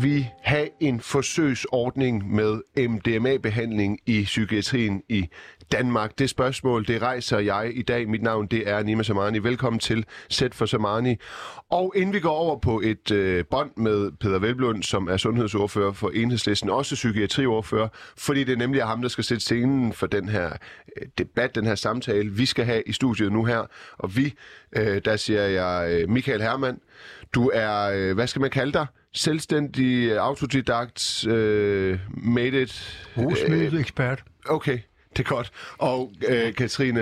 vi have en forsøgsordning med MDMA-behandling i psykiatrien i Danmark? Det spørgsmål, det rejser jeg i dag. Mit navn, det er Nima Samani. Velkommen til Sæt for Samani. Og inden vi går over på et øh, bånd med Peter Velblund, som er sundhedsordfører for Enhedslisten, også psykiatriordfører, fordi det er nemlig ham, der skal sætte scenen for den her øh, debat, den her samtale, vi skal have i studiet nu her. Og vi, øh, der siger jeg øh, Michael Hermann, du er, øh, hvad skal man kalde dig? Selvstændig, autodidakt, øh, made it... Rusmiddel ekspert. Okay, det er godt. Og øh, Katrine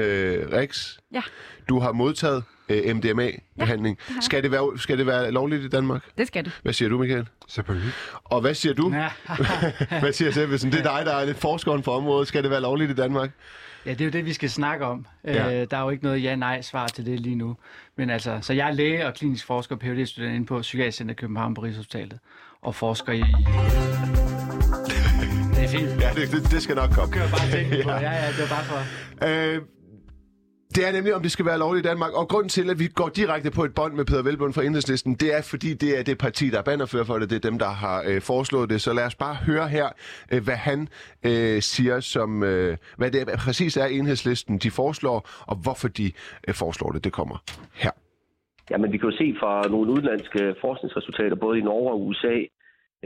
Rex, Ja, du har modtaget øh, MDMA-behandling. det jeg. skal, det være, skal det være lovligt i Danmark? det skal det. Hvad siger du, Michael? Selvfølgelig. Og hvad siger du? Ja. Hvad siger Sebelsen? Det er dig, der er lidt forskeren for området. Skal det være lovligt i Danmark? Ja, det er jo det, vi skal snakke om. Ja. Øh, der er jo ikke noget ja-nej-svar til det lige nu. Men altså, så jeg er læge og klinisk forsker og phd student inde på Psykiatrisk Center København på Rigshospitalet. Og forsker i... Det er fint. Ja, det, det, det skal nok komme. Kører bare tænke på. Ja. Ja, ja, det var bare for... Øh, det er nemlig, om det skal være lovligt i Danmark. Og grund til, at vi går direkte på et bånd med Peter Velbund fra Enhedslisten, det er, fordi det er det parti, der er bannerfører for det. Det er dem, der har øh, foreslået det. Så lad os bare høre her, øh, hvad han øh, siger, som øh, hvad det er, præcis er Enhedslisten, de foreslår, og hvorfor de øh, foreslår det. Det kommer her. Jamen, vi kan jo se fra nogle udenlandske forskningsresultater, både i Norge og USA,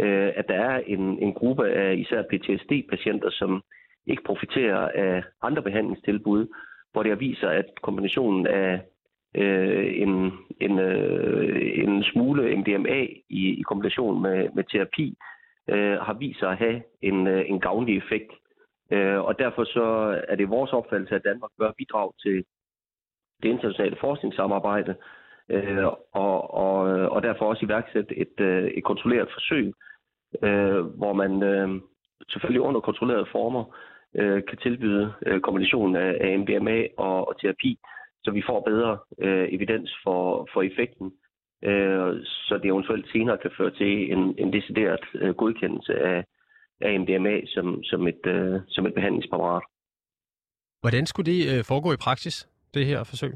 øh, at der er en, en gruppe af især PTSD-patienter, som ikke profiterer af andre behandlingstilbud, hvor det viser, at kombinationen af øh, en, en, øh, en smule MDMA i, i kombination med, med terapi øh, har vist sig at have en, øh, en gavnlig effekt. Øh, og derfor så er det vores opfattelse, at Danmark bør bidrage til det internationale forskningssamarbejde, øh, og, og, og derfor også iværksætte et, øh, et kontrolleret forsøg, øh, hvor man øh, selvfølgelig under kontrollerede former øh, kan tilbyde øh, kombinationen af, af MDMA og, og terapi, så vi får bedre øh, evidens for, for effekten, øh, så det eventuelt senere kan føre til en, en decideret øh, godkendelse af, af MDMA som, som, et, øh, som et behandlingspræparat. Hvordan skulle det øh, foregå i praksis, det her forsøg?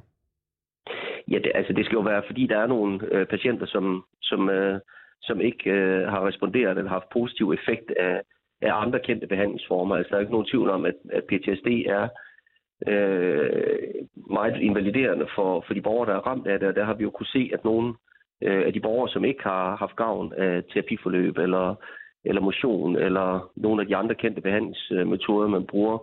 Ja, det, altså det skal jo være, fordi der er nogle øh, patienter, som, som, øh, som ikke øh, har responderet eller haft positiv effekt af, af andre kendte behandlingsformer. Altså der er ikke nogen tvivl om, at, at PTSD er øh, meget invaliderende for, for de borgere, der er ramt af det. Og der har vi jo kunne se, at nogle øh, af de borgere, som ikke har haft gavn af terapiforløb eller, eller motion eller nogle af de andre kendte behandlingsmetoder, man bruger,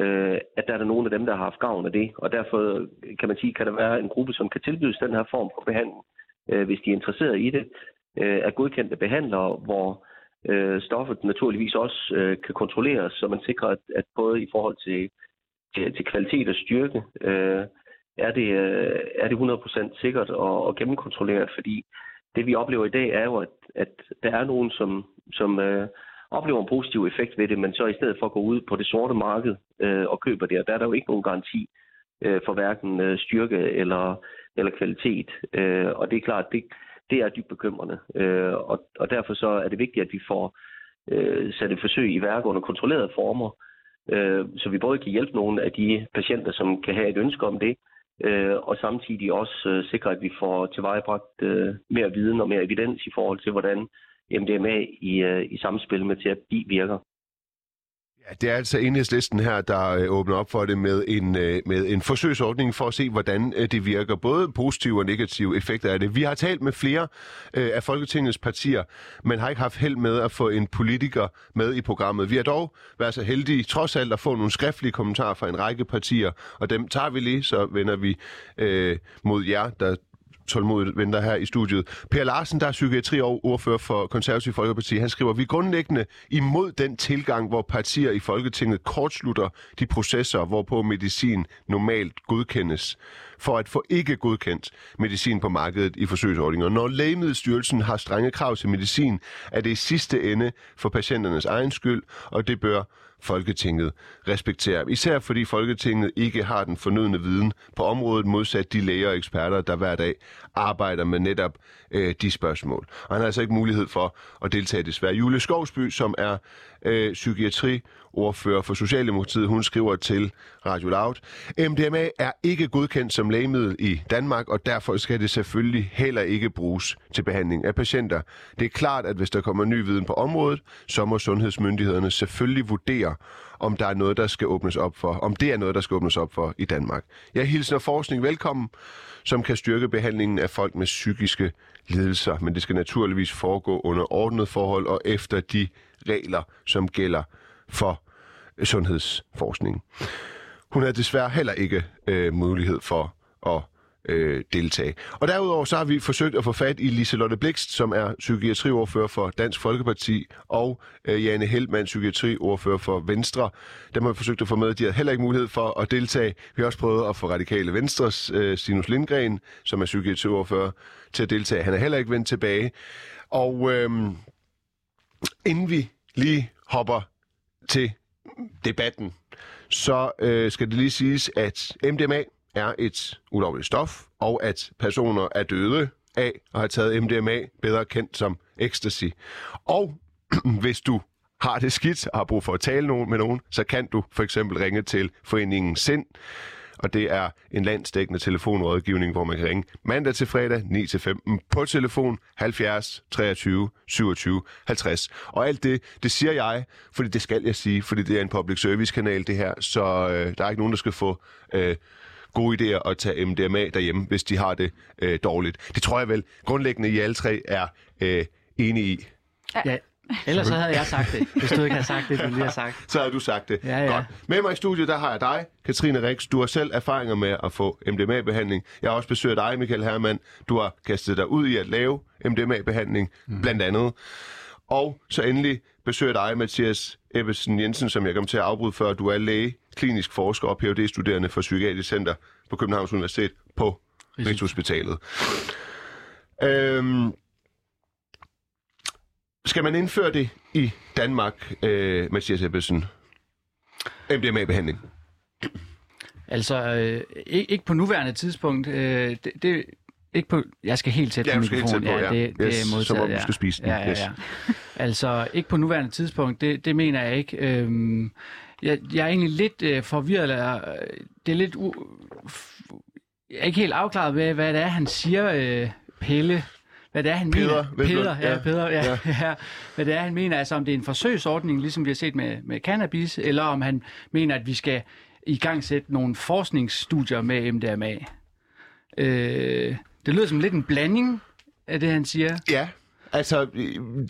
øh, at der er der nogle af dem, der har haft gavn af det. Og derfor kan man sige, kan der være en gruppe, som kan tilbydes den her form for behandling, øh, hvis de er interesseret i det, øh, af godkendte behandlere, hvor øh, stoffet naturligvis også øh, kan kontrolleres, så man sikrer, at, at både i forhold til, til, til kvalitet og styrke, øh, er, det, øh, er det 100% sikkert og, og gennemkontrolleret, fordi det vi oplever i dag er jo, at, at der er nogen, som, som øh, oplever en positiv effekt ved det, men så i stedet for at gå ud på det sorte marked øh, og køber det, og der er der jo ikke nogen garanti øh, for hverken øh, styrke eller, eller kvalitet. Øh, og det er klart, det, det er dybt bekymrende. Øh, og, og derfor så er det vigtigt, at vi får øh, sat et forsøg i værk under kontrollerede former, øh, så vi både kan hjælpe nogle af de patienter, som kan have et ønske om det, øh, og samtidig også øh, sikre, at vi får tilvejebragt øh, mere viden og mere evidens i forhold til, hvordan MDMA i, øh, i samspil med terapi virker. Ja, det er altså enhedslisten her, der øh, åbner op for det med en, øh, med en forsøgsordning for at se, hvordan øh, det virker. Både positive og negative effekter af det. Vi har talt med flere af Folketingets partier, men har ikke haft held med at få en politiker med i programmet. Vi har dog været så heldige, trods alt, at få nogle skriftlige kommentarer fra en række partier, og dem tager vi lige, så vender vi øh, mod jer, der tålmodigt venter her i studiet. Per Larsen, der er psykiatri og ordfører for Konservativ Folkeparti, han skriver, vi er grundlæggende imod den tilgang, hvor partier i Folketinget kortslutter de processer, hvorpå medicin normalt godkendes for at få ikke godkendt medicin på markedet i forsøgsordninger. Når Lægemiddelstyrelsen har strenge krav til medicin, er det i sidste ende for patienternes egen skyld, og det bør Folketinget respekterer. Især fordi Folketinget ikke har den fornødne viden på området, modsat de læger og eksperter, der hver dag arbejder med netop øh, de spørgsmål. Og han har altså ikke mulighed for at deltage desværre. Julie Skovsby, som er øh, psykiatriordfører for Socialdemokratiet, hun skriver til Radio Loud. MDMA er ikke godkendt som lægemiddel i Danmark, og derfor skal det selvfølgelig heller ikke bruges til behandling af patienter. Det er klart, at hvis der kommer ny viden på området, så må sundhedsmyndighederne selvfølgelig vurdere, om der er noget, der skal åbnes op for, om det er noget, der skal åbnes op for i Danmark. Jeg hilser forskning velkommen, som kan styrke behandlingen af folk med psykiske lidelser, men det skal naturligvis foregå under ordnet forhold og efter de regler, som gælder for øh, sundhedsforskning. Hun havde desværre heller ikke øh, mulighed for at øh, deltage. Og derudover så har vi forsøgt at få fat i Liselotte Blikst, som er psykiatriordfører for Dansk Folkeparti, og øh, Jane Heldmann, psykiatriordfører for Venstre. Dem har vi forsøgt at få med. De har heller ikke mulighed for at deltage. Vi har også prøvet at få Radikale Venstres øh, Sinus Lindgren, som er psykiatriordfører, til at deltage. Han er heller ikke vendt tilbage. Og øh, inden vi lige hopper til debatten, så øh, skal det lige siges, at MDMA er et ulovligt stof, og at personer er døde af at have taget MDMA, bedre kendt som ecstasy. Og hvis du har det skidt og har brug for at tale med nogen, så kan du for eksempel ringe til foreningen SIND, og det er en landsdækkende telefonrådgivning, hvor man kan ringe mandag til fredag 9-15 på telefon 70 23 27 50. Og alt det, det siger jeg, fordi det skal jeg sige, fordi det er en public service kanal det her, så øh, der er ikke nogen, der skal få øh, gode idéer at tage MDMA derhjemme, hvis de har det øh, dårligt. Det tror jeg vel grundlæggende, I alle tre er øh, enige i. Ja, ellers så havde jeg sagt det, hvis du ikke havde sagt det, du lige har sagt. Så havde du sagt det. Ja, ja. Godt. Med mig i studiet, der har jeg dig, Katrine Rix. Du har selv erfaringer med at få MDMA-behandling. Jeg har også besøgt dig, Michael Hermann. Du har kastet dig ud i at lave MDMA-behandling, mm. blandt andet. Og så endelig besøger dig, Mathias Ebbesen Jensen, som jeg kom til at afbryde før. Du er læge, klinisk forsker og phd studerende for Psykiatrisk Center på Københavns Universitet på Rigshospitalet. Øhm, skal man indføre det i Danmark, øh, Mathias Ebbesen? MDMA-behandling? Altså, øh, ikke, ikke på nuværende tidspunkt. Øh, det, det, ikke på, jeg skal helt tæt Ja, på du mikrofonen. tæt på, ja. det, det Yes, er modtaget, som om du ja. skal spise den. Ja, ja, Yes. ja. Altså, ikke på nuværende tidspunkt, det, det mener jeg ikke. Øhm, jeg, jeg er egentlig lidt øh, forvirret, eller øh, det er lidt... U, jeg er ikke helt afklaret med, hvad det er, han siger, øh, Pelle. Hvad det er, han Peder, mener. Velblom, Peder, ja, ja. Peder, ja, Ja. Hvad det er, han mener, altså om det er en forsøgsordning, ligesom vi har set med, med cannabis, eller om han mener, at vi skal i gang sætte nogle forskningsstudier med MDMA. Øh, det lyder som lidt en blanding af det, han siger. Ja, altså,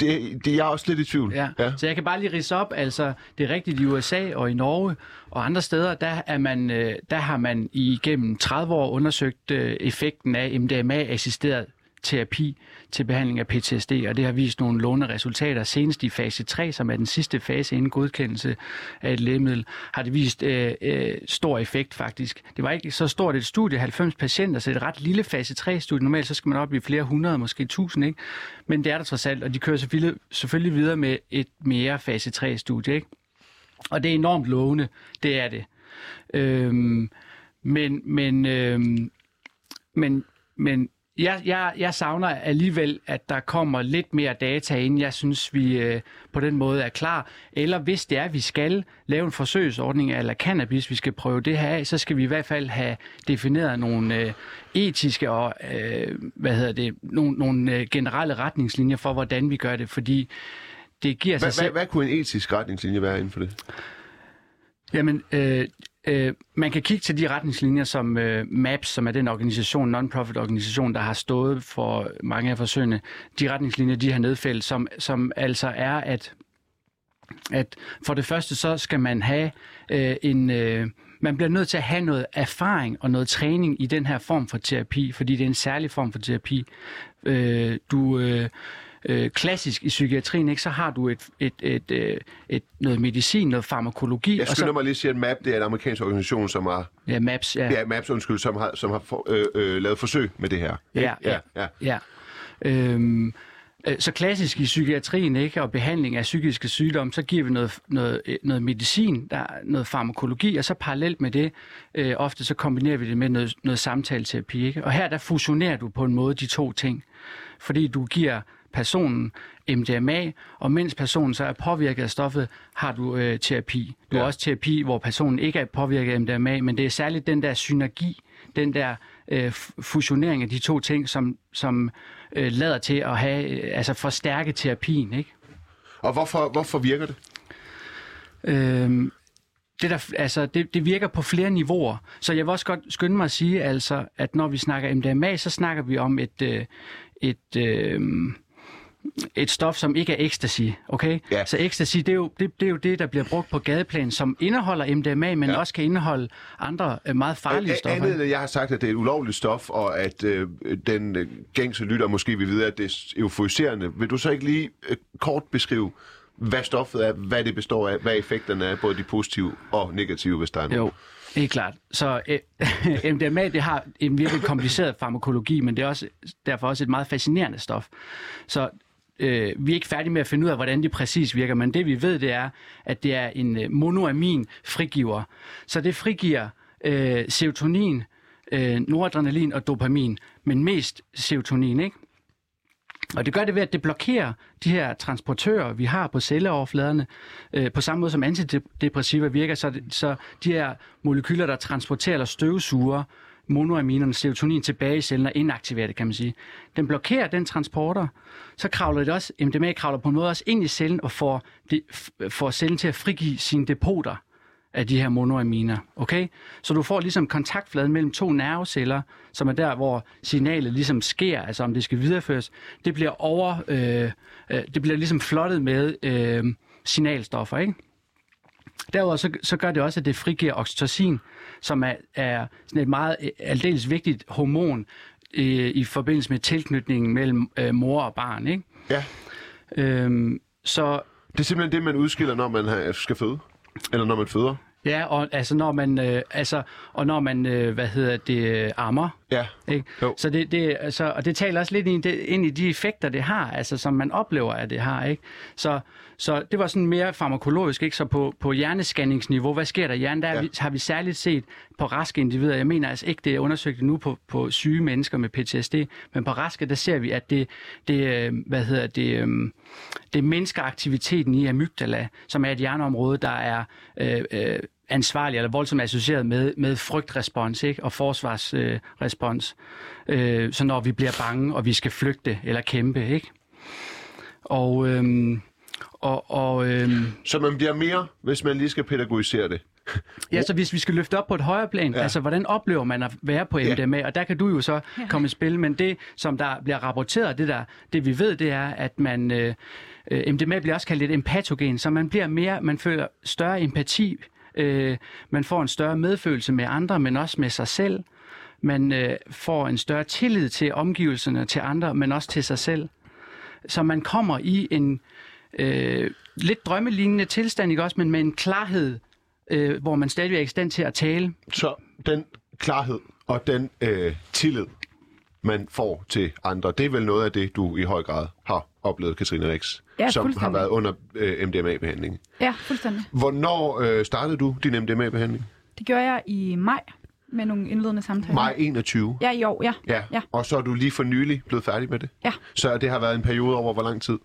det, det, jeg er også lidt i tvivl. Ja. ja. ja. Så jeg kan bare lige rise op, altså det er rigtigt i USA og i Norge og andre steder, der, er man, øh, der har man igennem 30 år undersøgt øh, effekten af MDMA-assisteret terapi til behandling af PTSD, og det har vist nogle låne resultater. Senest i fase 3, som er den sidste fase inden godkendelse af et lægemiddel, har det vist øh, øh, stor effekt faktisk. Det var ikke så stort et studie, 90 patienter, så det er et ret lille fase 3-studie. Normalt så skal man op i flere hundrede, måske tusind, ikke? Men det er der trods alt, og de kører selvfølgelig, selvfølgelig videre med et mere fase 3-studie, ikke? Og det er enormt lovende, det er det. Øhm, men, men, øhm, men, men jeg, jeg, jeg savner alligevel, at der kommer lidt mere data, inden jeg synes, vi øh, på den måde er klar. Eller hvis det er, at vi skal lave en forsøgsordning eller cannabis, vi skal prøve det her af, så skal vi i hvert fald have defineret nogle øh, etiske og øh, hvad hedder det, nogle, nogle øh, generelle retningslinjer for, hvordan vi gør det, fordi det giver sig Hvad, selv... hvad, hvad kunne en etisk retningslinje være inden for det? Jamen, øh, øh, man kan kigge til de retningslinjer, som øh, MAPS, som er den organisation, non-profit organisation, der har stået for mange af forsøgene, de retningslinjer, de har nedfældet, som, som altså er, at, at for det første, så skal man have øh, en... Øh, man bliver nødt til at have noget erfaring og noget træning i den her form for terapi, fordi det er en særlig form for terapi. Øh, du... Øh, øh, klassisk i psykiatrien, ikke, så har du et, et, et, et, et noget medicin, noget farmakologi. Jeg og skynder så, mig lige at sige, at MAP det er en amerikansk organisation, som har, Ja, MAPS, ja. ja, MAPS, undskyld, som har, som har for, øh, øh, lavet forsøg med det her. Ja, ja, ja. ja. ja. Øhm, øh, så klassisk i psykiatrien ikke, og behandling af psykiske sygdomme, så giver vi noget, noget, øh, noget medicin, der er noget farmakologi, og så parallelt med det, øh, ofte så kombinerer vi det med noget, noget samtaleterapi. Ikke? Og her der fusionerer du på en måde de to ting, fordi du giver personen MDMA, og mens personen så er påvirket af stoffet, har du øh, terapi. Du ja. har også terapi, hvor personen ikke er påvirket af MDMA, men det er særligt den der synergi, den der øh, fusionering af de to ting, som, som øh, lader til at have, øh, altså forstærke terapien, ikke? Og hvorfor, hvorfor virker det? Øhm, det, der, altså, det, det virker på flere niveauer. Så jeg vil også godt skynde mig at sige, altså, at når vi snakker MDMA, så snakker vi om et, øh, et, øh, et stof, som ikke er ecstasy. Okay? Ja. Så ecstasy, det er, jo, det, det er jo det, der bliver brugt på gadeplan, som indeholder MDMA, men Ja. også kan indeholde andre øh, meget farlige A- stoffer. Andet jeg har sagt, at det er et ulovligt stof, og at øh, den øh, gængse lytter måske vil vide, at det er euforiserende. Vil du så ikke lige øh, kort beskrive, hvad stoffet er, hvad det består af, hvad effekterne er, både de positive og negative, hvis der er nogen? Jo, helt klart. Så øh, MDMA det har en virkelig kompliceret farmakologi, men det er også, derfor også et meget fascinerende stof. Så øh, vi er ikke færdige med at finde ud af, hvordan det præcis virker, men det vi ved, det er, at det er en øh, monoamin frigiver. Så det frigiver øh, serotonin, øh, noradrenalin og dopamin, men mest serotonin, ikke? Og det gør det ved, at det blokerer de her transportører, vi har på celleoverfladerne, øh, på samme måde som antidepressiva virker, så, det, så de her molekyler, der transporterer eller støvsuger monoaminerne, serotonin tilbage i cellen og inaktiverer det, kan man sige. Den blokerer den transporter, så kravler det også, MDMA kravler på en måde også ind i cellen og får, det, får cellen til at frigive sine depoter af de her monoaminer. Okay? Så du får ligesom kontaktfladen mellem to nerveceller, som er der, hvor signalet ligesom sker, altså om det skal videreføres. Det bliver over, øh, øh, det bliver ligesom flottet med øh, signalstoffer, ikke? Derudover så, så gør det også, at det frigiver oxytocin, som er, er sådan et meget øh, aldeles vigtigt hormon øh, i forbindelse med tilknytningen mellem øh, mor og barn. Ikke? Ja. Øhm, så Det er simpelthen det, man udskiller, når man skal føde. Eller når man føder. ja, og altså når man, øh, altså, og når man øh, hvad hedder det, øh, ammer, Ja. Ikke? Jo. Så det, det, altså, og det taler også lidt ind, i det, ind i de effekter, det har, altså, som man oplever, at det har. Ikke? Så, så det var sådan mere farmakologisk, ikke? så på, på hjernescanningsniveau, hvad sker der i hjernen? Der Ja. vi, har vi særligt set på raske individer, jeg mener altså ikke, det er undersøgt nu på, på syge mennesker med PTSD, men på raske, der ser vi, at det, det øh, hvad hedder det, øh, det mindsker aktiviteten i amygdala, som er et hjerneområde, der er øh, øh, ansvarlig eller voldsomt associeret med, med frygtrespons ikke? og forsvarsrespons. Øh, øh, så når vi bliver bange, og vi skal flygte eller kæmpe. Ikke? Og, øhm, og, og øhm, Så man bliver mere, hvis man lige skal pædagogisere det. ja, så hvis vi skal løfte op på et højere plan, Ja. ja. altså hvordan oplever man at være på Ja. MDMA, og der kan du jo så komme i spil, men det, som der bliver rapporteret, det, der, det vi ved, det er, at man, øh, øh, MDMA bliver også kaldt et empatogen, så man bliver mere, man føler større empati, øh, man får en større medfølelse med andre, men også med sig selv, man øh, får en større tillid til omgivelserne, til andre, men også til sig selv. Så man kommer i en øh, lidt drømmelignende tilstand, ikke også, men med en klarhed, øh, hvor man stadig er i stand til at tale. Så den klarhed og den øh, tillid, man får til andre, det er vel noget af det, du i høj grad har oplevet, Katrine Rix, Ja, som har været under øh, MDMA-behandling. Ja, fuldstændig. Hvornår øh, startede du din MDMA-behandling? Det gjorde jeg i maj med nogle indledende samtaler. Maj 21. Ja, i år, ja. Ja. Ja. Og så er du lige for nylig blevet færdig med det? Ja. Så det har været en periode over hvor lang tid?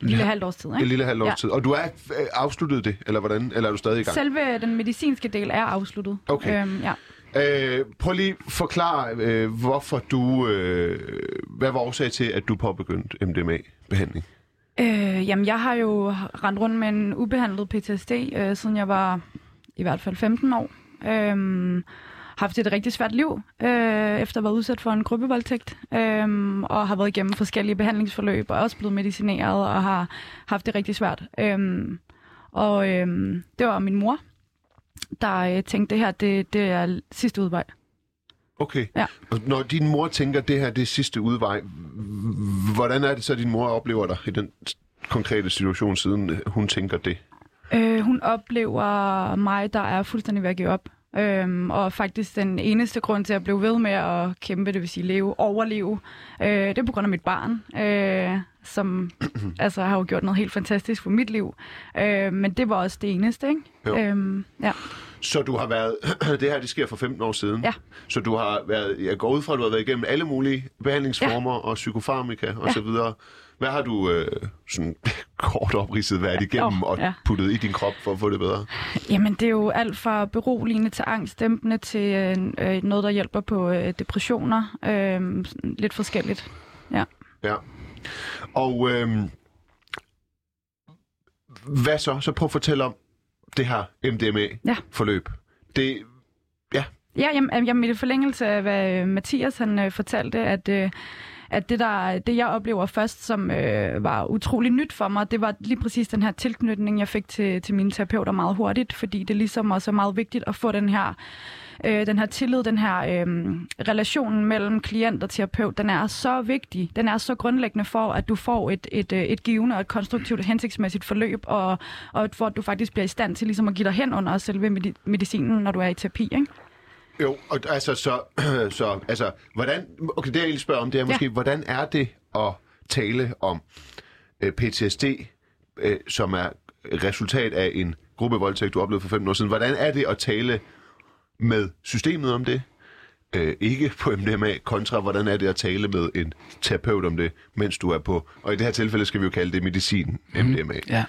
Lille halvt års tid, En ikke? lille halvt års Ja. tid. Og du er øh, afsluttet det, eller hvordan? Eller er du stadig i gang? Selve den medicinske del er afsluttet. Okay. Øhm, ja. Øh, prøv lige at forklare, øh, hvorfor du... Øh, hvad var årsag til, at du påbegyndte MDMA-behandling? Øh, jamen, jeg har jo rendt rundt med en ubehandlet PTSD, øh, siden jeg var i hvert fald 15 år. Øh, haft et rigtig svært liv, øh, efter at have været udsat for en gruppevoldtægt, øh, og har været igennem forskellige behandlingsforløb, og også blevet medicineret, og har haft det rigtig svært. Øh, og øh, det var min mor, der øh, tænkte, det her det, det er sidste udvej. Okay. Ja. Og når din mor tænker, det her det er sidste udvej, hvordan er det så, at din mor oplever dig i den konkrete situation, siden hun tænker det? Øh, hun oplever mig, der er fuldstændig ved at give op. Øhm, og faktisk den eneste grund til at blive ved med at kæmpe, det vil sige leve, overleve, øh, det er på grund af mit barn, øh, som altså har jo gjort noget helt fantastisk for mit liv. Øh, men det var også det eneste, ikke? Jo. Øhm, ja. Så du har været, det her det sker for 15 år siden. Ja. Så du har været, jeg går ud fra, at du har været igennem alle mulige behandlingsformer ja. og psykofarmika og Ja. så videre. Hvad har du øh, sådan kort opridset været igennem Åh, og ja. puttet i din krop for at få det bedre? Jamen, det er jo alt fra beroligende til angstdæmpende til øh, øh, noget, der hjælper på øh, depressioner. Øh, lidt forskelligt. Ja. Ja. Og øh, hvad så? Så prøv at fortælle om det her Ja. MDMA-forløb. Det, ja, Ja, jamen, jamen i forlængelse af, hvad øh, Mathias han øh, fortalte, at, øh, at det, der, det, jeg oplever først, som øh, var utrolig nyt for mig, det var lige præcis den her tilknytning, jeg fik til, til mine terapeuter meget hurtigt, fordi det ligesom også er meget vigtigt at få den her øh, den her tillid, den her øh, relationen mellem klient og terapeut, den er så vigtig. Den er så grundlæggende for, at du får et, et, øh, et givende og et konstruktivt hensigtsmæssigt forløb, og, og for at du faktisk bliver i stand til ligesom at give dig hen under selve medicinen, når du er i terapi. Ikke? Jo, og altså, så, så altså, hvordan, okay, det jeg egentlig spørger om, det er måske, ja. hvordan er det at tale om øh, PTSD, øh, som er resultat af en gruppevoldtægt, du oplevede for 15 år siden. Hvordan er det at tale med systemet om det? Øh, ikke på MDMA, kontra hvordan er det at tale med en terapeut om det, mens du er på, og i det her tilfælde skal vi jo kalde det medicin, MDMA. Ja.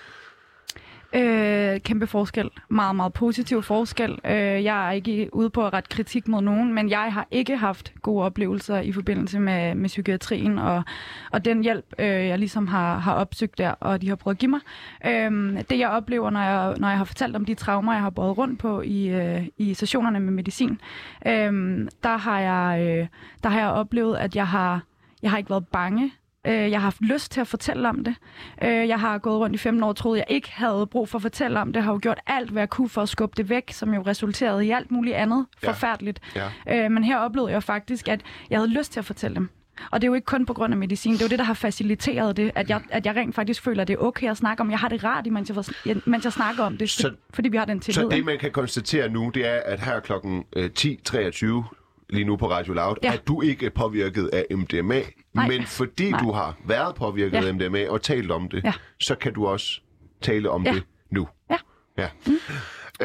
Øh, kæmpe forskel. Meget, meget positiv forskel. Øh, jeg er ikke ude på at rette kritik mod nogen, men jeg har ikke haft gode oplevelser i forbindelse med, med psykiatrien, og, og den hjælp, øh, jeg ligesom har, har opsøgt der, og de har prøvet at give mig. Øh, det jeg oplever, når jeg, når jeg har fortalt om de traumer, jeg har båret rundt på i, øh, i sessionerne med medicin, øh, der, har jeg, øh, der har jeg oplevet, at jeg har, jeg har ikke været bange Øh, Jeg har haft lyst til at fortælle om det. Øh, Jeg har gået rundt i 15 år og troede, jeg ikke havde brug for at fortælle om det. Jeg har jo gjort alt, hvad jeg kunne for at skubbe det væk, som jo resulterede i alt muligt andet Ja. forfærdeligt. Ja. Øh, Men her oplevede jeg faktisk, at jeg havde lyst til at fortælle dem. Og det er jo ikke kun på grund af medicin. Det er jo det, der har faciliteret det, at jeg, at jeg rent faktisk føler, at det er okay at snakke om. Jeg har det rart, mens jeg, mens jeg snakker om det, Så- fordi vi har den tillid. Så det, man kan konstatere nu, det er, at her klokken øh, 10.23 lige nu på Radio Loud, ja. At du ikke er påvirket af MDMA, Nej. men fordi Nej. du har været påvirket Ja. af MDMA og talt om det, Ja. så kan du også tale om Ja. det nu. Ja. ja. Mm.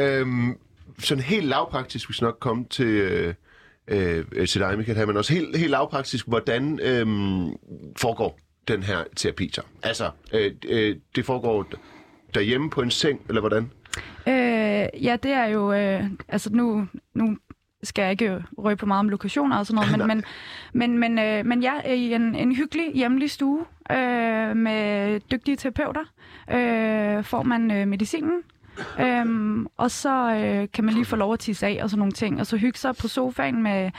Øhm, sådan helt lavpraktisk, vi skal nok komme til, øh, øh, til dig, Michael, her, men også helt, helt lavpraktisk, hvordan øh, foregår den her terapi så? Altså, øh, øh, det foregår derhjemme på en seng, eller hvordan? Øh, ja, det er jo... Øh, altså nu, nu skal jeg ikke røbe på meget om lokationer og sådan noget, men, men, men, men, øh, men jeg er i en, en hyggelig hjemlig stue øh, med dygtige terapeuter. Øh, får man øh, medicinen, Øhm, og så øh, kan man lige få lov at tisse af og sådan nogle ting, og så hygge sig på sofaen med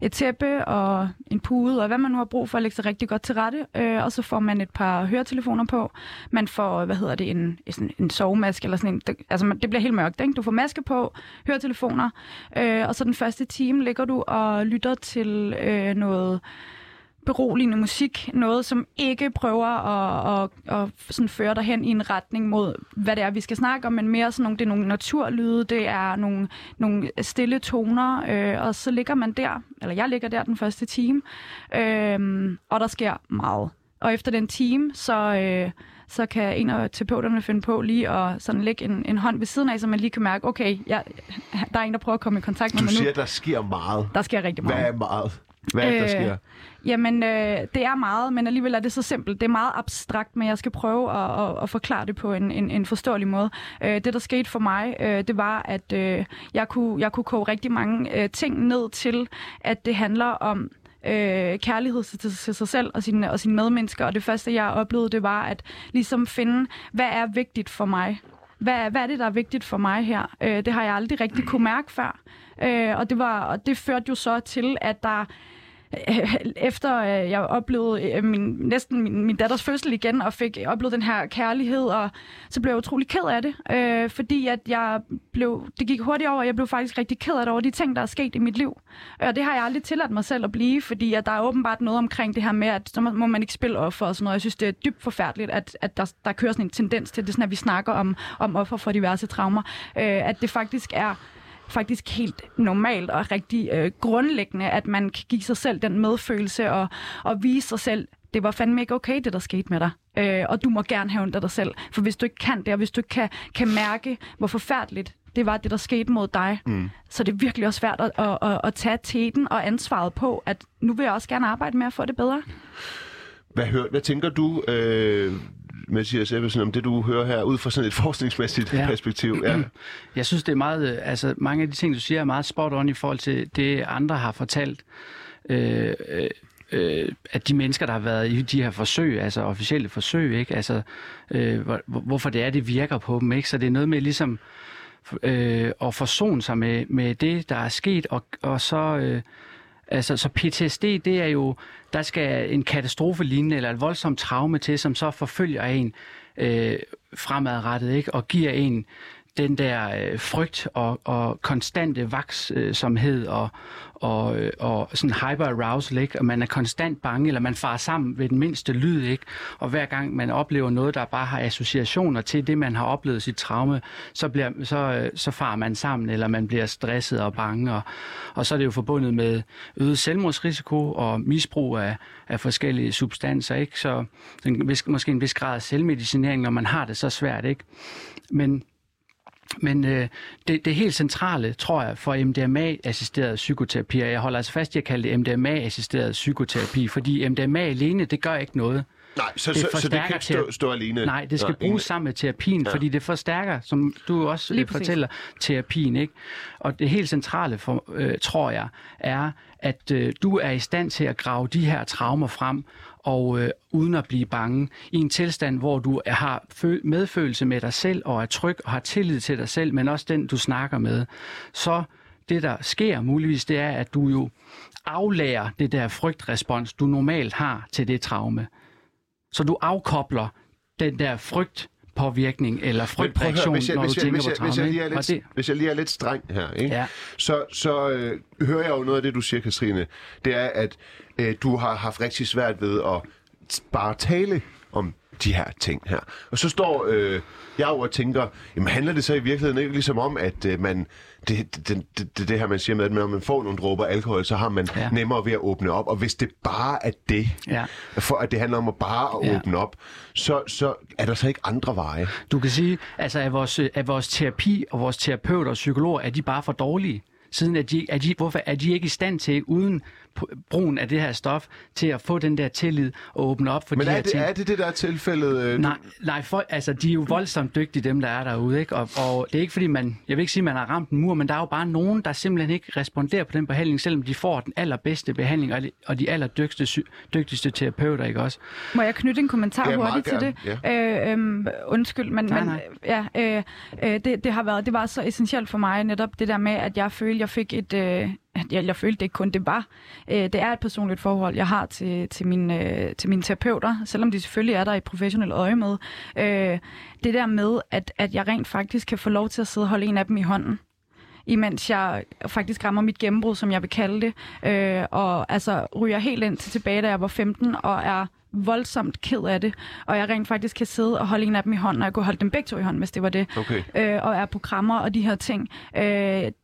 et tæppe og en pude, og hvad man nu har brug for at lægge sig rigtig godt til rette. Øh, og så får man et par høretelefoner på. Man får, hvad hedder det, en, en, en sovemaske, eller sådan en, det, altså det bliver helt mørkt, ikke? Du får maske på, høretelefoner, øh, og så den første time ligger du og lytter til øh, noget beroligende musik, noget som ikke prøver at, at, at sådan føre dig hen i en retning mod, hvad det er, vi skal snakke om, men mere sådan nogle, det er nogle naturlyde, det er nogle, nogle stille toner, øh, og så ligger man der, eller jeg ligger der den første time, øh, og der sker meget. Og efter den time, så, øh, så kan en af terapeuterne finde på lige at sådan lægge en, en hånd ved siden af, så man lige kan mærke, okay, jeg, der er en, der prøver at komme i kontakt med Du mig nu. siger, der sker meget. Der sker rigtig meget. Hvad er meget? Hvad er det, der Øh, sker? Jamen, øh, det er meget, men alligevel er det så simpelt. Det er meget abstrakt, men jeg skal prøve at, at, at forklare det på en, en, en forståelig måde. Øh, det, der skete for mig, øh, det var, at øh, jeg, kunne, jeg kunne koge rigtig mange øh, ting ned til, at det handler om øh, kærlighed til, til, sig selv og sine, og sine medmennesker. Og det første, jeg oplevede, det var at ligesom finde, hvad er vigtigt for mig? Hvad, hvad er det, der er vigtigt for mig her? Øh, det har jeg aldrig rigtig kunne mærke før. Øh, og, det var, og det førte jo så til, at der efter øh, jeg oplevede øh, min, næsten min, min datters fødsel igen, og fik oplevet den her kærlighed, og så blev jeg utrolig ked af det, øh, fordi at jeg blev, det gik hurtigt over, og jeg blev faktisk rigtig ked af det over de ting, der er sket i mit liv. Og det har jeg aldrig tilladt mig selv at blive, fordi at der er åbenbart noget omkring det her med, at så må må man ikke spille offer og sådan noget. Jeg synes, det er dybt forfærdeligt, at, at der, der kører sådan en tendens til det, sådan at vi snakker om, om offer for diverse traumer, øh, at det faktisk er faktisk helt normalt og rigtig øh, grundlæggende, at man kan give sig selv den medfølelse og, og vise sig selv, det var fandme ikke okay, det der skete med dig. Øh, og du må gerne have ondt af dig selv. For hvis du ikke kan det, og hvis du ikke kan, kan mærke, hvor forfærdeligt det var det, der skete mod dig. Mm. Så det er virkelig også svært at, at, at, at tage teten og ansvaret på, at nu vil jeg også gerne arbejde med at få det bedre. Hvad, hør, hvad tænker du, øh, Mathias Ebbesen, om det, du hører her, ud fra sådan et forskningsmæssigt ja. perspektiv? Ja. Jeg synes, det er meget, øh, altså mange af de ting, du siger, er meget spot on i forhold til det, andre har fortalt. Øh, øh, øh, at de mennesker, der har været i de her forsøg, altså officielle forsøg, ikke? Altså, øh, hvor, hvorfor det er, det virker på dem. Ikke? Så det er noget med ligesom øh, at forsone sig med, med det, der er sket, og, og så... Øh, Altså, så PTSD, det er jo, der skal en katastrofe lignende eller et voldsomt traume til, som så forfølger en øh, fremadrettet, ikke? og giver en den der øh, frygt og, og konstante vaksomhed øh, og, og, øh, og sådan hyper-arousal, ikke? og man er konstant bange, eller man farer sammen ved den mindste lyd, ikke? og hver gang man oplever noget, der bare har associationer til det, man har oplevet sit traume, så, bliver, så, øh, så farer man sammen, eller man bliver stresset og bange, og, og så er det jo forbundet med øget selvmordsrisiko og misbrug af, af forskellige substanser, ikke? så en vis, måske en vis grad af selvmedicinering, når man har det så svært. ikke. Men men øh, det, det helt centrale, tror jeg, for MDMA-assisteret psykoterapi, og jeg holder altså fast i at kalde det MDMA-assisteret psykoterapi, fordi MDMA alene, det gør ikke noget. Nej, så det, så, så det kan ikke stå, stå alene? Nej, det skal ja, bruges sammen med terapien, ja. fordi det forstærker, som du også Lige fortæller, præcis. terapien. Ikke? Og det helt centrale, for, øh, tror jeg, er, at øh, du er i stand til at grave de her traumer frem, og øh, uden at blive bange, i en tilstand, hvor du har medfølelse med dig selv og er tryg og har tillid til dig selv, men også den, du snakker med, så det, der sker muligvis, det er, at du jo aflærer det der frygtrespons, du normalt har til det traume. Så du afkobler den der frygt påvirkning eller frygtreaktion, hvis jeg, når hvis du jeg, tænker hvis jeg, på Hvis jeg, lige er lidt, det... hvis jeg lige er lidt streng her, ikke? Ja. så, så øh, hører jeg jo noget af det, du siger, Katrine. Det er, at øh, du har haft rigtig svært ved at bare tale om de her ting her. Og så står øh, jeg og tænker, jamen handler det så i virkeligheden ikke ligesom om, at øh, man, det, det, det, det, her man siger med, at når man får nogle dråber alkohol, så har man ja. nemmere ved at åbne op. Og hvis det bare er det, ja. for at det handler om at bare at ja. åbne op, så, så er der så ikke andre veje. Du kan sige, altså at vores, at vores terapi og vores terapeuter og psykologer, er de bare for dårlige? Siden er de, er de, hvorfor er de ikke i stand til, uden brugen af det her stof til at få den der tillid og åbne op for Men de her det, ting. Men er det det, der er tilfældet? Øh, nej, nej for, altså, de er jo voldsomt dygtige, dem der er derude. Ikke? Og, og det er ikke fordi, man, jeg vil ikke sige, at man har ramt en mur, men der er jo bare nogen, der simpelthen ikke responderer på den behandling, selvom de får den allerbedste behandling og de, og de allerdygtigste dygtigste terapeuter, ikke også? Må jeg knytte en kommentar ja, hurtigt til det? Ja. Øh, øhm, undskyld, men, nej, nej. men ja, øh, øh, det, det, har været, det var så essentielt for mig netop det der med, at jeg følte, jeg fik et, øh, jeg, jeg følte det ikke kun, det var. Øh, det er et personligt forhold, jeg har til, til, mine, øh, til mine terapeuter, selvom de selvfølgelig er der i professionel øje med. Øh, det der med, at, at jeg rent faktisk kan få lov til at sidde og holde en af dem i hånden imens jeg faktisk rammer mit gennembrud, som jeg vil kalde det, øh, og altså ryger helt ind til tilbage, da jeg var 15, og er voldsomt ked af det, og jeg rent faktisk kan sidde og holde en af dem i hånden, og jeg kunne holde dem begge to i hånden, hvis det var det, okay. øh, og er programmer og de her ting. Øh,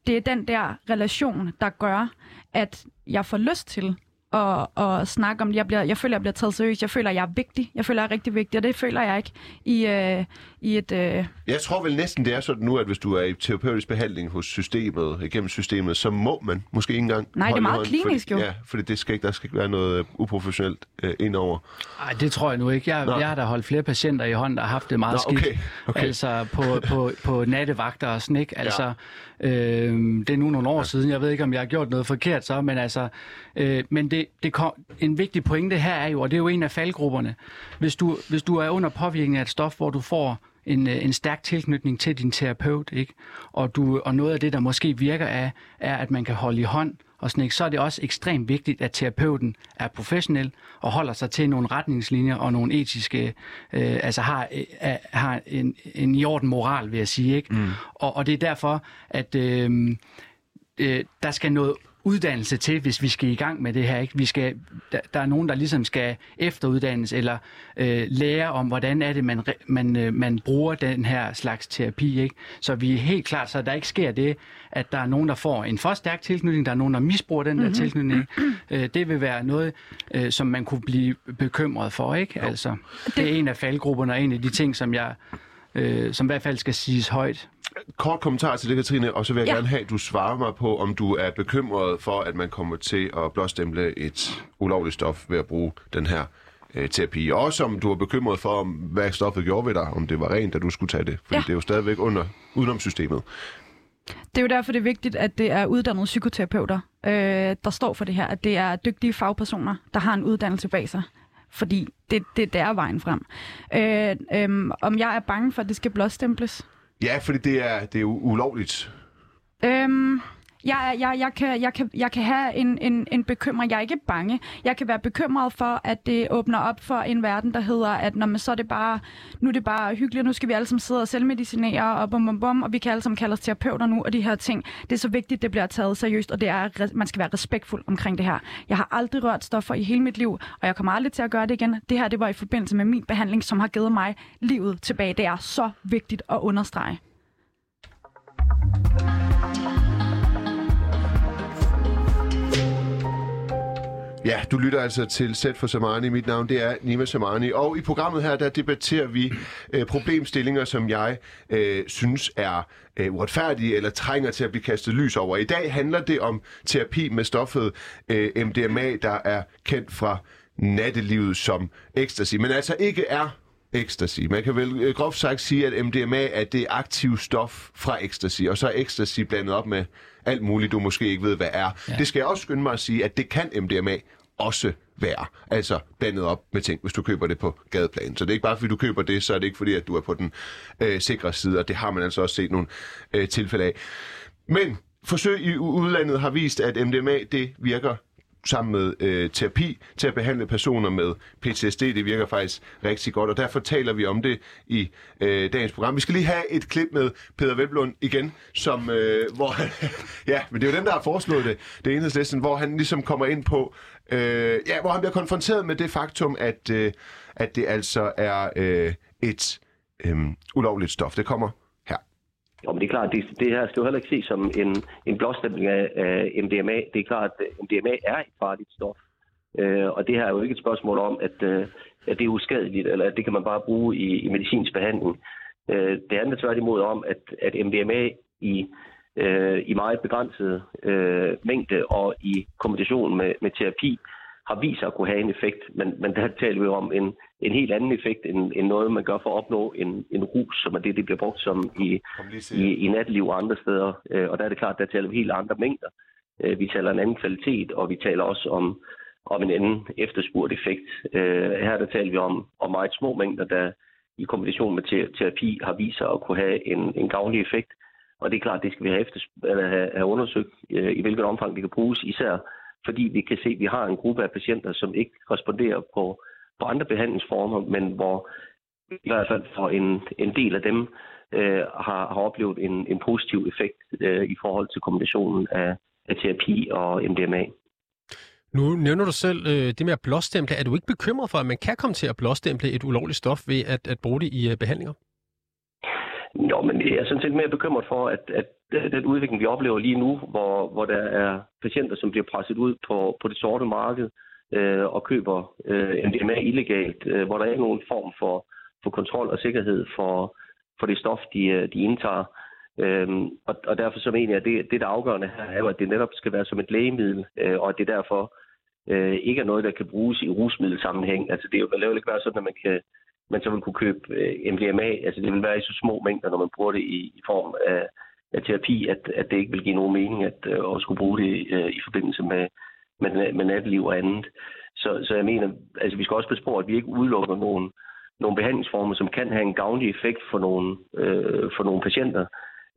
det er den der relation, der gør, at jeg får lyst til og, og snakke om det. Jeg, bliver, jeg føler, jeg bliver taget seriøst. Jeg føler, jeg er vigtig. Jeg føler, jeg er rigtig vigtig, og det føler jeg ikke i, øh, i et... Øh... Jeg tror vel næsten, det er sådan nu, at hvis du er i terapeutisk behandling hos systemet, igennem systemet, så må man måske ikke engang Nej, det er meget hånd, klinisk fordi, jo. Ja, fordi det skal ikke, der skal ikke være noget øh, uprofessionelt øh, indover. Nej, det tror jeg nu ikke. Jeg, jeg har da holdt flere patienter i hånd, der har haft det meget Nå, okay. skidt. Okay. Altså på, på, på nattevagter og sådan, ikke? Altså, ja. Øh, det er nu nogle år ja. siden. Jeg ved ikke, om jeg har gjort noget forkert så, men altså... Øh, men det, det kom, en vigtig pointe her er jo, og det er jo en af faldgrupperne, hvis du, hvis du er under påvirkning af et stof, hvor du får en, øh, en stærk tilknytning til din terapeut, ikke? Og, du, og noget af det, der måske virker af, er, at man kan holde i hånd, og sådan, ikke? så er det også ekstremt vigtigt, at terapeuten er professionel og holder sig til nogle retningslinjer og nogle etiske, øh, altså har, øh, har en, en i orden moral, vil jeg sige. Ikke? Mm. Og, og det er derfor, at øh, øh, der skal noget uddannelse til, hvis vi skal i gang med det her. Ikke? Vi skal, der, der er nogen, der ligesom skal efteruddannes eller øh, lære om, hvordan er det, man, man, øh, man bruger den her slags terapi. Ikke? Så vi er helt klart, så der ikke sker det, at der er nogen, der får en for stærk tilknytning, der er nogen, der misbruger den der mm-hmm. tilknytning. Øh, det vil være noget, øh, som man kunne blive bekymret for. ikke? Altså, det er en af faldgrupperne og en af de ting, som jeg øh, som i hvert fald skal siges højt. Kort kommentar til det, Katrine, og så vil jeg Ja. gerne have, at du svarer mig på, om du er bekymret for, at man kommer til at blåstemple et ulovligt stof ved at bruge den her øh, terapi. Og også om du er bekymret for, om, hvad stoffet gjorde ved dig, om det var rent, at du skulle tage det. Fordi Ja. det er jo stadigvæk under udenomsystemet. Det er jo derfor, det er vigtigt, at det er uddannede psykoterapeuter, øh, der står for det her. At det er dygtige fagpersoner, der har en uddannelse bag sig. Fordi det, det, det er vejen frem. Øh, øh, om jeg er bange for, at det skal blåstemples? Ja, fordi det er, det er ulovligt. Øhm, jeg, jeg, jeg, kan, jeg, kan, jeg kan have en, en, en bekymring. Jeg er ikke bange. Jeg kan være bekymret for, at det åbner op for en verden, der hedder, at når man, så er det bare, nu er det bare hyggeligt, nu skal vi alle sammen sidde og selvmedicinere, og bum, bum, bum, og vi kan alle sammen kalde os terapeuter nu, og de her ting. Det er så vigtigt, det bliver taget seriøst, og det er, man skal være respektfuld omkring det her. Jeg har aldrig rørt stoffer i hele mit liv, og jeg kommer aldrig til at gøre det igen. Det her, det var i forbindelse med min behandling, som har givet mig livet tilbage. Det er så vigtigt at understrege. Ja, du lytter altså til Sæt for Samani. Mit navn det er Nima Samani. Og i programmet her, der debatterer vi øh, problemstillinger, som jeg øh, synes er øh, uretfærdige eller trænger til at blive kastet lys over. I dag handler det om terapi med stoffet øh, MDMA, der er kendt fra nattelivet som ecstasy, men altså ikke er ecstasy. Man kan vel øh, groft sagt sige, at MDMA er det aktive stof fra ecstasy, og så er ecstasy blandet op med alt muligt, du måske ikke ved, hvad er. Ja. Det skal jeg også skynde mig at sige, at det kan MDMA også være. Altså blandet op med ting, hvis du køber det på gadeplan. Så det er ikke bare, fordi du køber det, så er det ikke fordi, at du er på den øh, sikre side, og det har man altså også set nogle øh, tilfælde af. Men forsøg i udlandet har vist, at MDMA det virker sammen med øh, terapi til at behandle personer med PTSD. Det virker faktisk rigtig godt, og derfor taler vi om det i øh, dagens program. Vi skal lige have et klip med Peter Velblund igen, som, øh, hvor han, ja, men det er jo den, der har foreslået det, det er enhedslisten, hvor han ligesom kommer ind på, øh, ja, hvor han bliver konfronteret med det faktum, at, øh, at det altså er øh, et øh, ulovligt stof. Det kommer. Jo, men det er klart, det, det her skal jo heller ikke ses som en, en blåstempling af, af MDMA. Det er klart, at MDMA er et farligt stof. Øh, og det her er jo ikke et spørgsmål om, at, øh, at det er uskadeligt, eller at det kan man bare bruge i, i medicinsk behandling. Øh, det handler tværtimod om, at, at MDMA i, øh, i meget begrænset øh, mængde og i kombination med, med terapi har vist sig at kunne have en effekt. Men, men der taler vi om en, en helt anden effekt, end, end noget, man gør for at opnå en, en rus, som er det, det bliver brugt som i, i, i natliv og andre steder. Øh, og der er det klart, der taler vi helt andre mængder. Øh, vi taler en anden kvalitet, og vi taler også om, om en anden efterspurgt effekt. Øh, her der taler vi om, om meget små mængder, der i kombination med te- terapi har vist sig at kunne have en, en gavnlig effekt. Og det er klart, det skal vi have, efter, eller have, have undersøgt, øh, i hvilket omfang det kan bruges, især fordi vi kan se, at vi har en gruppe af patienter, som ikke responderer på, på andre behandlingsformer, men hvor i hvert fald for en, en del af dem øh, har, har oplevet en, en positiv effekt øh, i forhold til kombinationen af, af terapi og MDMA. Nu nævner du selv øh, det med at blåstemple. Er du ikke bekymret for, at man kan komme til at blåstemple et ulovligt stof ved at, at bruge det i øh, behandlinger? Nå, men jeg er sådan set mere bekymret for, at, at den udvikling, vi oplever lige nu, hvor, hvor der er patienter, som bliver presset ud på, på det sorte marked øh, og køber øh, MDMA illegalt, øh, hvor der er nogen form for, for kontrol og sikkerhed for, for det stof, de, øh, de indtager. Øhm, og, og derfor så mener jeg, at det, det, der er afgørende her, er jo, at det netop skal være som et lægemiddel, øh, og at det derfor øh, ikke er noget, der kan bruges i rusmiddelsammenhæng. Altså det, er jo- det jo ikke være sådan, at man kan man så vil kunne købe øh, MDMA. Altså det vil være i så små mængder, når man bruger det i, i form af, af terapi, at, at det ikke vil give nogen mening at, øh, at skulle bruge det øh, i forbindelse med, med, med natliv og andet. Så, så jeg mener, altså vi skal også passe på, at vi ikke udelukker nogle, nogle behandlingsformer, som kan have en gavnlig effekt for nogle, øh, for nogle patienter,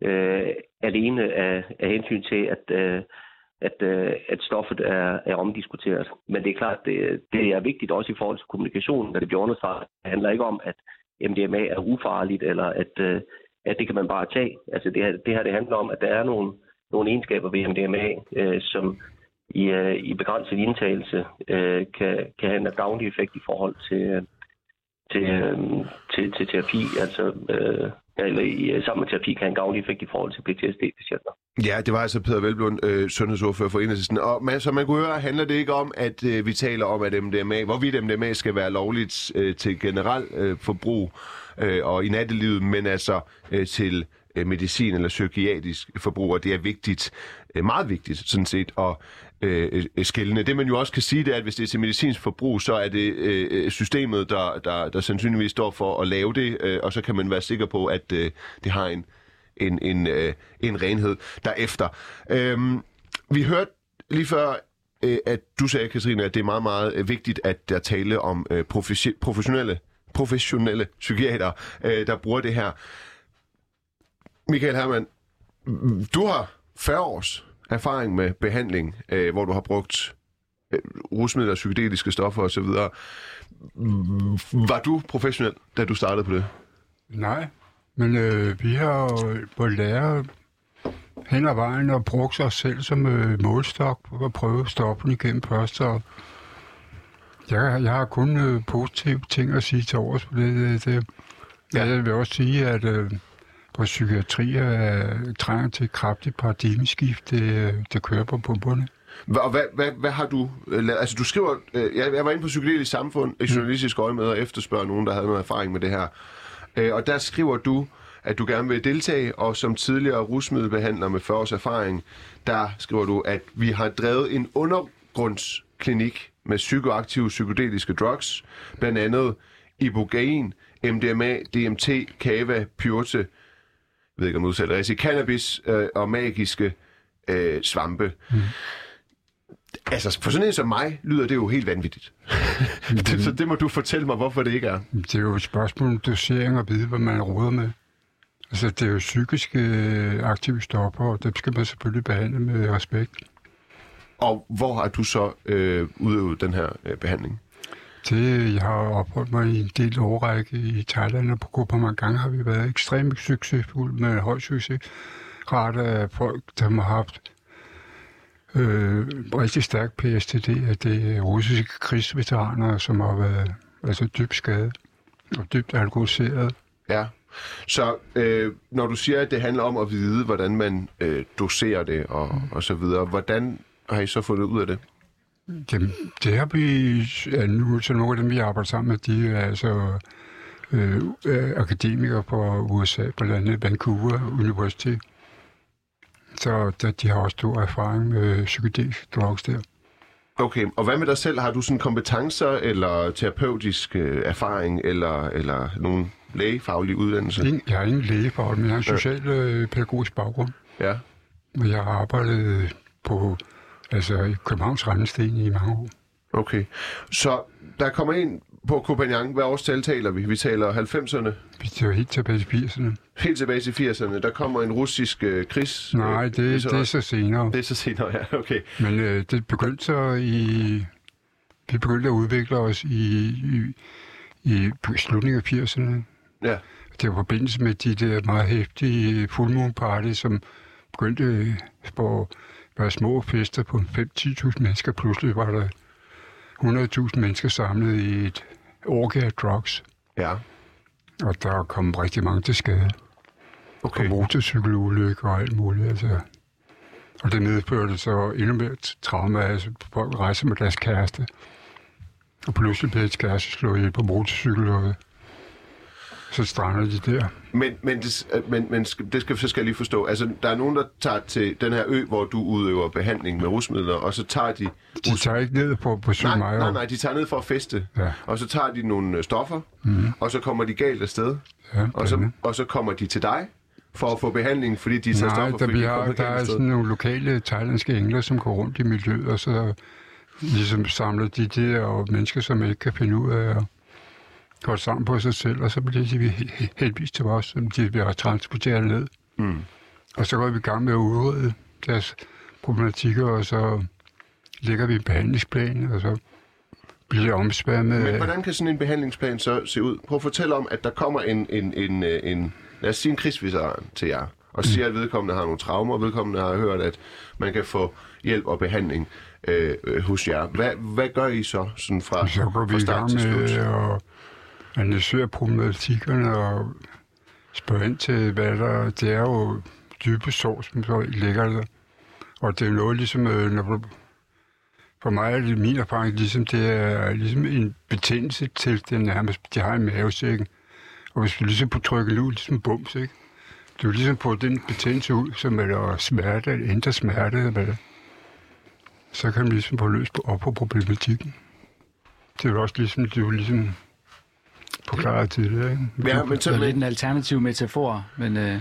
øh, alene af, af hensyn til, at, øh, at, øh, at stoffet er, er omdiskuteret. Men det er klart, det, det er vigtigt også i forhold til kommunikationen, at det bliver understreget. Det handler ikke om, at MDMA er ufarligt, eller at, øh, at det kan man bare tage. Altså det her, det her det handler om, at der er nogle, nogle egenskaber ved MDMA, øh, som i, øh, i begrænset indtagelse øh, kan, kan have en gavnlig effekt i forhold til, øh, til, øh, til, til terapi, altså øh, eller i, øh, sammen med terapi kan have en gavnlig effekt i forhold til PTSD-patienter. Ja, det var altså Peter Velblund, øh, sundhedsordfører for Enhedslisten. Og man, som man kunne høre, handler det ikke om, at øh, vi taler om, at MDMA, hvorvidt MDMA skal være lovligt øh, til generelt øh, forbrug øh, og i nattelivet, men altså øh, til øh, medicin eller psykiatrisk forbrug, og det er vigtigt, øh, meget vigtigt sådan set, at Øh, øh, skældende. Det man jo også kan sige, det er, at hvis det er til medicinsk forbrug, så er det øh, øh, systemet, der, der, der sandsynligvis står for at lave det, øh, og så kan man være sikker på, at øh, det har en, en, en, øh, en renhed derefter. Øh, vi hørte lige før, øh, at du sagde, Katrine, at det er meget, meget vigtigt, at der tale om øh, professionelle, professionelle psykiater, øh, der bruger det her. Michael Hermann, du har 40 års erfaring med behandling, øh, hvor du har brugt øh, rusmidler, psykedeliske stoffer osv. Var du professionel, da du startede på det? Nej, men øh, vi har på lære hen ad vejen og brugt os selv som øh, målstok for at prøve at stoppe den igennem først. Og jeg, jeg har kun øh, positive ting at sige til års på det. det. Ja. Jeg vil også sige, at øh, vores psykiatri er, trænger til et kraftigt paradigmeskift, det, det kører på pumperne. Og hvad, hvad, hvad har du øh, lavet? Altså, du skriver... Øh, jeg, jeg var inde på Psykedelisk Samfund, et journalistisk øje med og efterspørge nogen, der havde noget erfaring med det her. Øh, og der skriver du, at du gerne vil deltage, og som tidligere rusmiddelbehandler med 40 års erfaring, der skriver du, at vi har drevet en undergrundsklinik med psykoaktive psykedeliske drugs, blandt andet ibogain, MDMA, DMT, kava, pyrte, jeg ved ikke om udsætter det, cannabis øh, og magiske øh, svampe. Mm. Altså, for sådan en som mig, lyder det jo helt vanvittigt. det, så det må du fortælle mig, hvorfor det ikke er. Det er jo et spørgsmål om dosering og vide, hvad man råder med. Altså, det er jo psykiske øh, aktive stoffer, og det skal man selvfølgelig behandle med respekt. Og hvor har du så øh, udøvet den her øh, behandling? Det, jeg har opholdt mig i en del årrække i Thailand, og på gruppe mange gange har vi været ekstremt succesfulde med høj succes. Ret af folk, der har haft øh, rigtig stærk PSTD, at det er russiske krigsveteraner, som har været altså dybt skadet og dybt alkoholiseret. Ja. Så øh, når du siger, at det handler om at vide, hvordan man øh, doserer det og, mm. og så videre, hvordan har I så fundet ud af det? Jamen, det har vi, ja, nu så nogle af dem, vi arbejder sammen med, de er altså øh, øh, akademikere fra USA, blandt andet Vancouver University. Så der, de har også stor erfaring med psykedelisk drugs der. Okay, og hvad med dig selv? Har du sådan kompetencer eller terapeutisk øh, erfaring eller, eller nogen lægefaglig uddannelse? Jeg har ingen lægefaglig, men jeg har en social øh, pædagogisk baggrund. Ja. Og jeg har arbejdet på altså, i Københavns Rendesten i mange år. Okay, så der kommer en på Copenhagen. Hvad årstal taler vi? Vi taler 90'erne? Vi taler helt tilbage til 80'erne. Helt tilbage til 80'erne. Der kommer en russisk øh, krigs... Nej, det, øh, det er så senere. Det er så senere, ja. Okay. Men øh, det begyndte så i... Vi begyndte at udvikle os i, i, i slutningen af 80'erne. Ja. Det var forbindelse med de der meget hæftige full party, som begyndte på være små fester på 5-10.000 mennesker. Pludselig var der 100.000 mennesker samlet i et orgie af drugs. Ja. Og der kom rigtig mange til skade. Okay. Og motorcykelulykker og alt muligt. Altså. Og det medførte så endnu mere trauma. Altså, folk rejser med deres kæreste. Og pludselig blev et kæreste slået ihjel på motorcykel, og så strander de der. Men, men, det, men, men det skal, så skal jeg lige forstå. Altså, der er nogen, der tager til den her ø, hvor du udøver behandling med rusmidler, og så tager de... De tager ikke ned på, på nej, nej, nej, de tager ned for at feste. Ja. Og så tager de nogle øh, stoffer, mm. og så kommer de galt afsted. Ja, og, så, og så kommer de til dig for at få behandling, fordi de tager stoffer, der, fordi de har, der er sådan nogle lokale thailandske engler, som går rundt i miljøet, og så ligesom samler de der mennesker, som ikke kan finde ud af at godt sammen på sig selv, og så bliver de heldigvis til os, som de bliver transporteret ned. Mm. Og så går vi i gang med at udrede deres problematikker, og så lægger vi en behandlingsplan, og så bliver omspærmet. Men hvordan kan sådan en behandlingsplan så se ud? Prøv at fortælle om, at der kommer en, en, en, en lad os sige en krigsveteran til jer, og mm. siger, at vedkommende har nogle traumer, og vedkommende har hørt, at man kan få hjælp og behandling øh, øh hos jer. Hvad, hvad gør I så sådan fra, så går vi fra start til slut? Med analysere problematikkerne og spørge ind til, hvad der... Det er jo dybe sår, som så ligger der. Og det er noget ligesom, øh, når du, for mig er det min erfaring, ligesom det er ligesom en betændelse til den nærmest, de har i mavesækken. Og hvis du ligesom på trykket ud, ligesom bums, ikke? du ligesom på den betændelse ud, som er der smerte, eller ændre smerte, eller så kan man ligesom få løst op på problematikken. Det er jo også ligesom, du ligesom forklaret tidligere, ikke? Ja, men Det er lidt en alternativ metafor, men øh,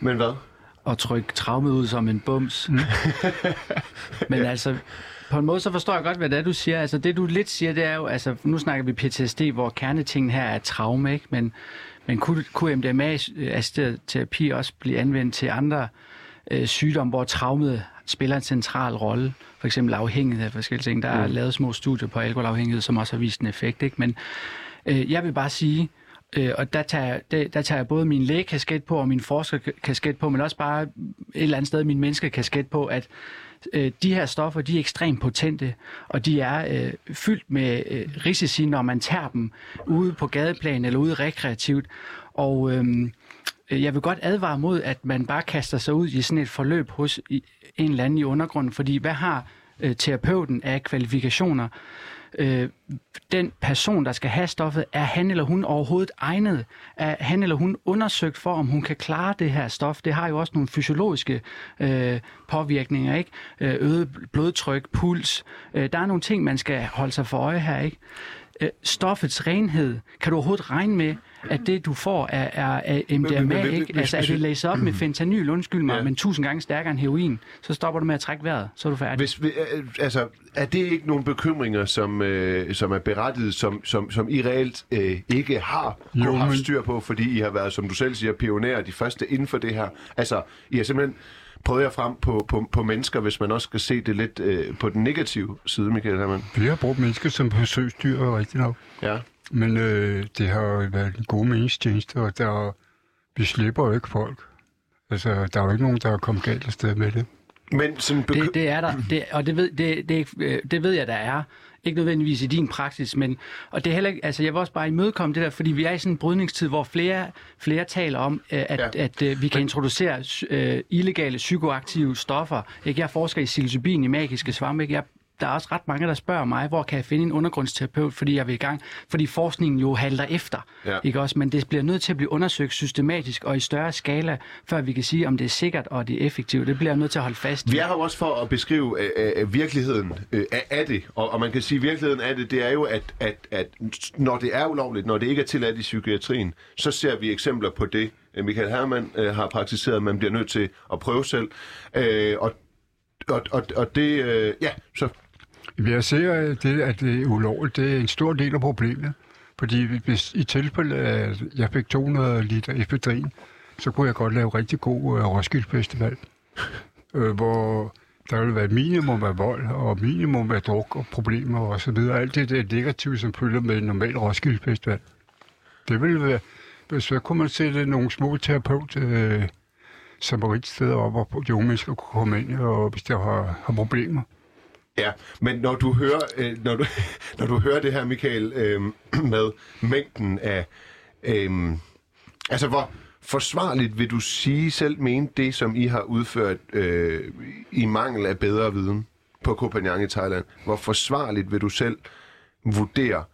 Men hvad? at trykke traumet ud som en bums. men altså, på en måde så forstår jeg godt, hvad det er, du siger. Altså, det du lidt siger, det er jo, altså, nu snakker vi PTSD, hvor kernetingen her er traume, ikke? Men, men kunne, kunne MDMA-assisteret terapi også blive anvendt til andre øh, sygdomme, hvor traumet spiller en central rolle? For eksempel afhængighed af forskellige ting. Der er Mm. lavet små studier på alkoholafhængighed, som også har vist en effekt, ikke? Men øh, jeg vil bare sige, Øh, og der tager, jeg- der, der tager jeg både min lægekasket på og min forskerkasket på, men også bare et eller andet sted min menneskekasket på, at øh, de her stoffer, de er ekstremt potente, og de er øh, fyldt med øh, risici, når man tager dem ude på gadeplan eller ude rekreativt. Og øh, jeg vil godt advare mod, at man bare kaster sig ud i sådan et forløb hos en eller anden i undergrunden, fordi hvad har øh, terapeuten af kvalifikationer? Øh, den person, der skal have stoffet, er han eller hun overhovedet egnet? Er han eller hun undersøgt for, om hun kan klare det her stof? Det har jo også nogle fysiologiske øh, påvirkninger, ikke? Øh, øget blodtryk, puls. Øh, der er nogle ting, man skal holde sig for øje her, ikke? Øh, stoffets renhed. Kan du overhovedet regne med, at det, du får, er, er, er men- MDMA, men- ikke? hvis- Altså, er det læst op med fentanyl, undskyld mig, Ja. men tusind gange stærkere end heroin, så stopper du med at trække vejret, så er du færdig. Hvis, vi- øh, altså, er det ikke nogle bekymringer, som, øh, som er berettiget, som, som, som I reelt øh, ikke har Jo, jo, haft men- styr på, fordi I har været, som du selv siger, pionerer, de første inden for det her? Altså, I har simpelthen prøvet jer frem på, på, på mennesker, hvis man også skal se det lidt øh, på den negative side, Michael Hermann. Vi har brugt mennesker som forsøgsdyr, rigtig nok. Ja. Men øh, det har jo været en god meningstjeneste, og der, vi slipper jo ikke folk. Altså, der er jo ikke nogen, der er kommet galt afsted med det. Men sådan beky- Det, det er der, det, og det ved, det, det, øh, det ved jeg, der er. Ikke nødvendigvis i din praksis, men og det er heller ikke, altså jeg vil også bare imødekomme det der, fordi vi er i sådan en brydningstid, hvor flere, flere taler om, øh, at, Ja. at, at vi kan introducere øh, illegale psykoaktive stoffer. Ikke? Jeg forsker i psilocybin i magiske svampe. Ikke? Jeg der er også ret mange, der spørger mig, hvor kan jeg finde en undergrundsterapeut, fordi jeg vil i gang. Fordi forskningen jo halter efter. Ja. Ikke også? Men det bliver nødt til at blive undersøgt systematisk og i større skala, før vi kan sige, om det er sikkert og det er effektivt. Det bliver nødt til at holde fast i. Vi er her også for at beskrive øh, øh, virkeligheden øh, af, af det, og, og man kan sige, at virkeligheden af det, det er jo, at, at, at når det er ulovligt, når det ikke er tilladt i psykiatrien, så ser vi eksempler på det. Øh, Michael Hermann øh, har praktiseret, at man bliver nødt til at prøve selv, øh, og, og, og, og det, øh, ja, så jeg ser, at det, at det er ulovligt, det er en stor del af problemet. Fordi hvis i tilfælde, at jeg fik 200 liter efedrin, så kunne jeg godt lave rigtig god øh, Roskilde Festival. øh, hvor der ville være minimum af vold, og minimum af druk og problemer og så videre. Alt det der negative, som følger med en normal Roskilde Festival. Det ville være... Så kunne man sætte nogle små terapeut øh, sted op, hvor de unge mennesker kunne komme ind, og hvis der har, har problemer. Ja, men når du hører, øh, når du, når du hører det her, Michael, øh, med mængden af... Øh, altså, hvor forsvarligt vil du sige selv mene det, som I har udført øh, i mangel af bedre viden på Koh i Thailand? Hvor forsvarligt vil du selv vurdere,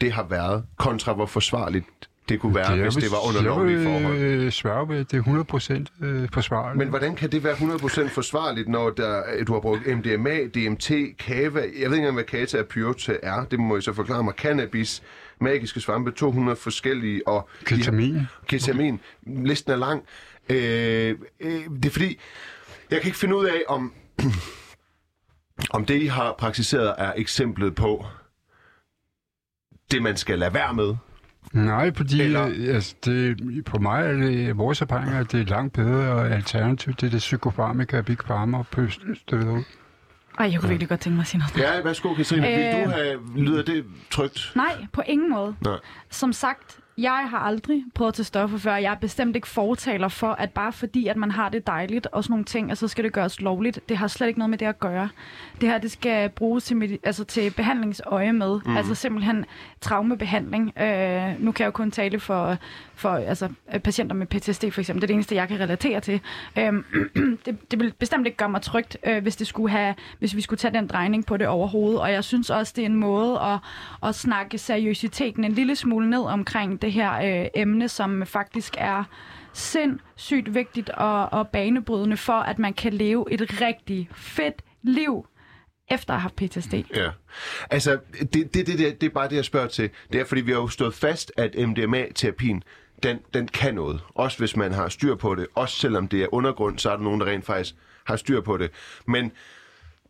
det har været, kontra hvor forsvarligt det kunne være, hvis det var under lovlige forhold? Jeg vil øh, sværge ved, det er 100 procent øh, forsvarligt. Men hvordan kan det være 100% forsvarligt, når der, du har brugt MDMA, DMT, kava, jeg ved ikke engang, hvad kata og pyrota er, det må I så forklare mig, cannabis, magiske svampe, 200 forskellige, og... de har- Ketamin. Ketamin. Listen er lang. Øh, øh, det er fordi, jeg kan ikke finde ud af, om, om det, I har praktiseret, er eksemplet på det, man skal lade være med. Nej, fordi Eller- Eller... altså, det, på mig er det vores erfaring, at det er langt bedre alternativ til det psykofarmaka, Big Pharma og pøst. Det Ej, jeg kunne virkelig godt tænke mig at sige noget. Ja, værsgo, Katrine. Vil Øh. du have, lyder det trygt? Nej, på ingen måde. Nej. Som sagt, jeg har aldrig prøvet at tage stoffer før. Jeg er bestemt ikke fortaler for, at bare fordi, at man har det dejligt og sådan nogle ting, at så skal det gøres lovligt. Det har slet ikke noget med det at gøre. Det her, det skal bruges til, medi- altså til behandlingsøje med. Mm. Altså simpelthen traumebehandling. Øh, nu kan jeg jo kun tale for, for altså, øh, patienter med PTSD for eksempel. Det er det eneste, jeg kan relatere til. Øh, det, det vil bestemt ikke gøre mig trygt, øh, hvis, det skulle have, hvis vi skulle tage den drejning på det overhovedet. Og jeg synes også, det er en måde at, at snakke seriøsiteten en lille smule ned omkring det her øh, emne, som faktisk er sindssygt vigtigt og, og banebrydende for, at man kan leve et rigtig fedt liv efter at have haft PTSD. Ja. Altså, det, det, det, det, det er bare det, jeg spørger til. Det er, fordi vi har jo stået fast, at MDMA-terapien, den, den kan noget. Også hvis man har styr på det. Også selvom det er undergrund, så er der nogen, der rent faktisk har styr på det. Men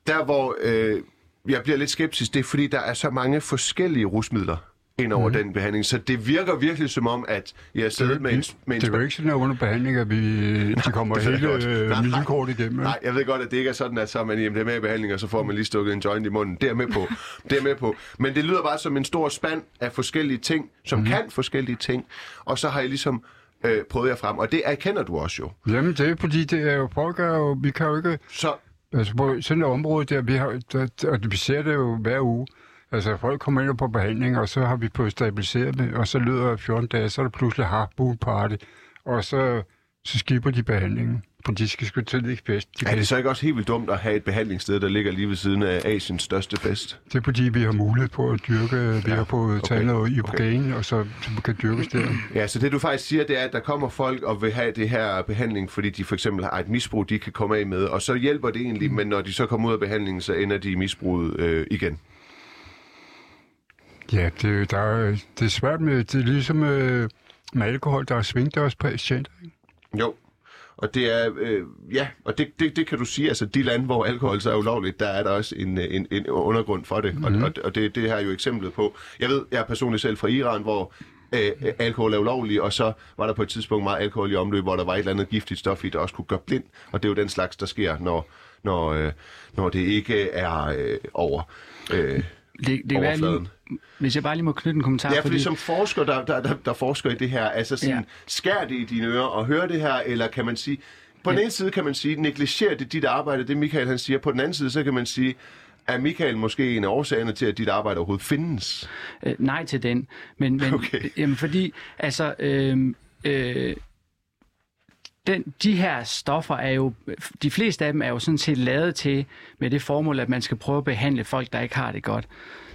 der, hvor øh, jeg bliver lidt skeptisk, det er, fordi der er så mange forskellige rusmidler ind over mm. den behandling. Så det virker virkelig som om, at jeg har siddet med en, med en Det er jo ikke sådan, at under behandling, at vi, de kommer hele øh, Nej, milenkort igennem. Nej, jeg ved godt, at det ikke er sådan, at så er man i MDMA-behandling, og så får man lige stukket en joint i munden. Det er med på. Det er med på. Men det lyder bare som en stor spand af forskellige ting, som mm. kan forskellige ting. Og så har jeg ligesom øh, prøvet jer frem. Og det erkender du også jo. Jamen, det er fordi, det er jo, folk er jo, vi kan jo ikke, Så altså på sådan et område der, vi har, der, og vi ser det jo hver uge, altså folk kommer ind på behandling, og så har vi fået stabiliseret det, og så lyder 14 dage, så er der pludselig hardboot party, og så, så skipper de behandlingen, for de skal sgu til det fest. De er det så ikke også helt vildt dumt at have et behandlingssted, der ligger lige ved siden af Asiens største fest? det er fordi, vi har mulighed på at dyrke, vi Ja, har fået taget okay, noget ibogaine, og så, så vi kan dyrkes der. Ja, så det du faktisk siger, det er, at der kommer folk og vil have det her behandling, fordi de for eksempel har et misbrug, de kan komme af med, og så hjælper det egentlig, men når de så kommer ud af behandlingen, så ender de i misbruget øh, igen. Ja, det, der er, det er svært med, det er ligesom øh, med alkohol, der er svingdørspatienter. ikke? Jo, og det er, øh, ja, og det, det, det kan du sige, altså de lande, hvor alkohol så er ulovligt, der er der også en, en, en undergrund for det, mm-hmm. og, og, og det, det har jo eksemplet på. Jeg ved, jeg er personligt selv fra Iran, hvor øh, alkohol er ulovlig, og så var der på et tidspunkt meget alkohol i omløb, hvor der var et eller andet giftigt stof i, der også kunne gøre blind, og det er jo den slags, der sker, når, når, øh, når det ikke er øh, over øh, Det, det kan være lige, hvis jeg bare lige må knytte en kommentar. Ja, fordi som forsker, der, der, der, der forsker i det her, altså sådan, ja. Ja. skær det i dine ører og hør det her, eller kan man sige, på den ene side kan man sige, negligerer det dit arbejde, det Michael han siger, på den anden side, så kan man sige, er Michael måske en af årsagerne til, at dit arbejde overhovedet findes? Øh, nej til den. Men, men Okay. jamen, fordi, altså, øh, øh, den, de her stoffer er jo, de fleste af dem er jo sådan set lavet til med det formål, at man skal prøve at behandle folk, der ikke har det godt.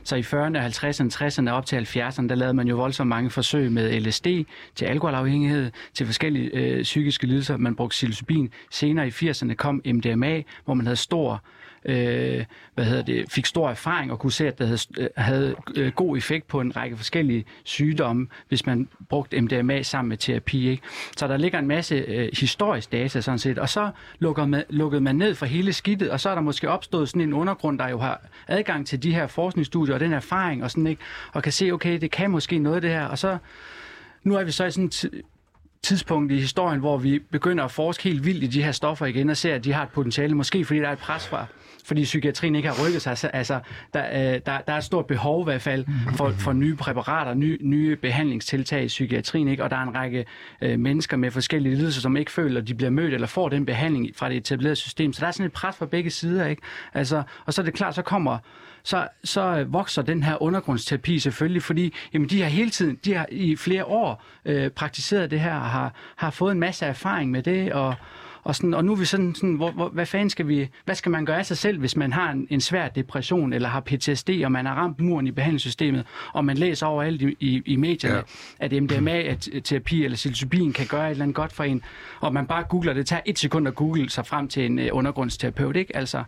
Så i 40'erne, 50'erne, 60'erne op til 70'erne, der lavede man jo voldsomt mange forsøg med LSD til alkoholafhængighed, til forskellige øh, psykiske lidelser. Man brugte psilocybin. Senere i 80'erne kom MDMA, hvor man havde stor øh, øh, hvad hedder det, fik stor erfaring og kunne se, at det havde, øh, havde øh, god effekt på en række forskellige sygdomme, hvis man brugte MDMA sammen med terapi. Ikke? Så der ligger en masse øh, historisk data sådan set, og så lukker man, lukkede man ned for hele skidtet, og så er der måske opstået sådan en undergrund, der jo har adgang til de her forskningsstudier og den erfaring, og, sådan, ikke? og kan se, okay, det kan måske noget det her, og så nu er vi så i sådan et tidspunkt i historien, hvor vi begynder at forske helt vildt i de her stoffer igen, og ser, at de har et potentiale, måske fordi der er et pres fra fordi psykiatrien ikke har rykket sig. Altså, der, øh, der, der er et stort behov i hvert fald for, for nye præparater, nye, nye behandlingstiltag i psykiatrien, ikke? og der er en række øh, mennesker med forskellige lidelser, som ikke føler, at de bliver mødt eller får den behandling fra det etablerede system. Så der er sådan et pres fra begge sider. Ikke? Altså, og så er det klart, så kommer så, så vokser den her undergrundsterapi selvfølgelig, fordi jamen, de har hele tiden, de har i flere år øh, praktiseret det her, og har, har fået en masse erfaring med det, og, og, sådan, og nu er vi sådan, sådan hvor, hvor, hvad fanden skal vi, hvad skal man gøre af sig selv, hvis man har en, en svær depression, eller har PTSD, og man har ramt muren i behandlingssystemet, og man læser overalt i, i, i medierne, ja. at MDMA-terapi eller psilocybin kan gøre et eller andet godt for en, og man bare googler det, tager et sekund at google sig frem til en uh, undergrundsterapeut, ikke? Altså,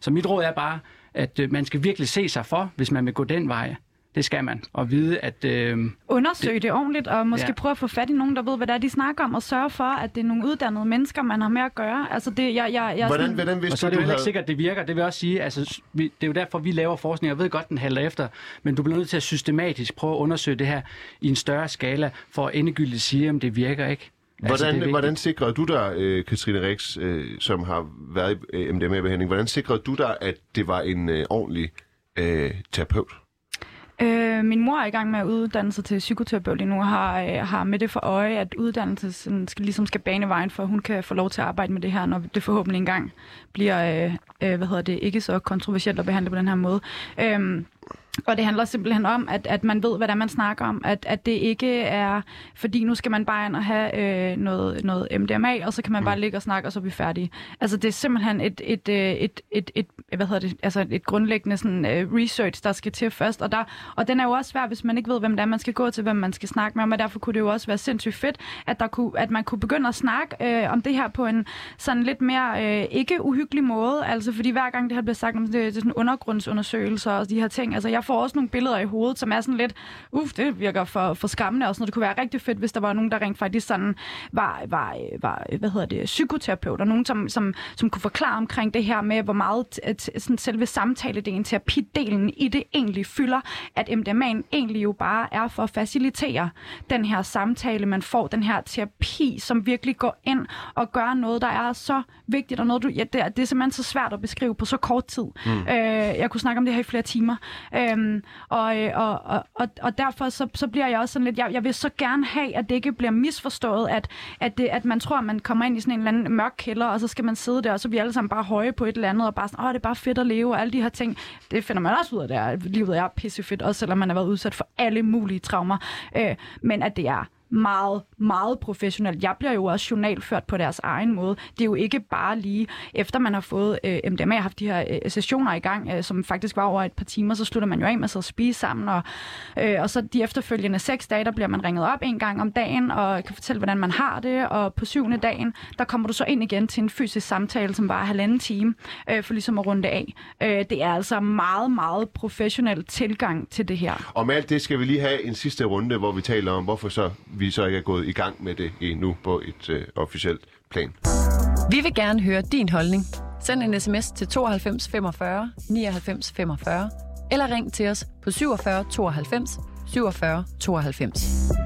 så mit råd er bare, at uh, man skal virkelig se sig for, hvis man vil gå den vej. Det skal man. Og vide, at... Øh, Undersøg det, det ordentligt, og måske Ja. prøve at få fat i nogen, der ved, hvad det er, de snakker om, og sørge for, at det er nogle uddannede mennesker, man har med at gøre. Altså, det, jeg, jeg, jeg, Hvordan, sådan, hvordan Og vidste så er det jo ikke havde... sikkert, at det virker. Det vil jeg også sige, altså, vi, det er jo derfor, vi laver forskning. Jeg ved godt, den halter efter, men du bliver nødt til at systematisk prøve at undersøge det her i en større skala, for at endegyldigt sige, om det virker ikke. Hvordan, det er vigtigt. hvordan sikrede du dig, øh, Katrine Rix, øh, som har været i øh, MDMA-behandling, hvordan sikrede du dig, at det var en øh, ordentlig øh, terapeut? Øh, min mor er i gang med at uddanne sig til psykoterapeut lige nu, og har, øh, har med det for øje, at uddannelse sådan, skal, ligesom skal bane vejen for, at hun kan få lov til at arbejde med det her, når det forhåbentlig engang bliver, øh, øh, hvad hedder det, ikke så kontroversielt at behandle på den her måde. Øh, og det handler simpelthen om, at, at man ved, hvad er, man snakker om. At, at det ikke er, fordi nu skal man bare ind og have øh, noget, noget MDMA, og så kan man bare ligge og snakke, og så er vi færdige. Altså, det er simpelthen et, et, øh, et, et, et, hvad hedder det, altså et grundlæggende sådan, uh, research, der skal til først. Og, der, og den er jo også svær, hvis man ikke ved, hvem det er, man skal gå til, hvem man skal snakke med om, og derfor kunne det jo også være sindssygt fedt, at, der kunne, at man kunne begynde at snakke øh, om det her på en sådan lidt mere øh, ikke uhyggelig måde. Altså, fordi hver gang det her bliver sagt om det, det er sådan undergrundsundersøgelser og de her ting, altså jeg får også nogle billeder i hovedet, som er sådan lidt, uff, det virker for, for skammende, og sådan noget. Det kunne være rigtig fedt, hvis der var nogen, der rent faktisk sådan var, var, var hvad hedder det, psykoterapeut, og nogen, som, som, som kunne forklare omkring det her med, hvor meget sådan selve samtaledelen, terapidelen i det egentlig fylder, at MDMA'en egentlig jo bare er for at facilitere den her samtale, man får, den her terapi, som virkelig går ind og gør noget, der er så vigtigt, og noget, du, ja, det, er, det er simpelthen så svært at beskrive på så kort tid. Mm. Øh, jeg kunne snakke om det her i flere timer. Øh, Øhm, og, øh, og, og, og, og derfor så, så bliver jeg også sådan lidt, jeg, jeg vil så gerne have, at det ikke bliver misforstået, at, at, det, at man tror, at man kommer ind i sådan en eller anden mørk kælder, og så skal man sidde der, og så bliver alle sammen bare høje på et eller andet, og bare sådan, åh, det er bare fedt at leve, og alle de her ting. Det finder man også ud af, der livet er pissefedt, også selvom man har været udsat for alle mulige traumer. Øh, men at det er meget, meget professionelt. Jeg bliver jo også journalført på deres egen måde. Det er jo ikke bare lige, efter man har fået øh, MDMA, har haft de her øh, sessioner i gang, øh, som faktisk var over et par timer, så slutter man jo af med at spise sammen, og, øh, og så de efterfølgende seks dage, der bliver man ringet op en gang om dagen, og kan fortælle, hvordan man har det, og på syvende dagen, der kommer du så ind igen til en fysisk samtale, som var halvanden time, øh, for ligesom at runde af. Øh, det er altså meget, meget professionel tilgang til det her. Og med alt det skal vi lige have en sidste runde, hvor vi taler om, hvorfor så vi så ikke er gået i gang med det endnu på et øh, officielt plan. Vi vil gerne høre din holdning. Send en sms til 92 45 99 45 eller ring til os på 47 92 47 92.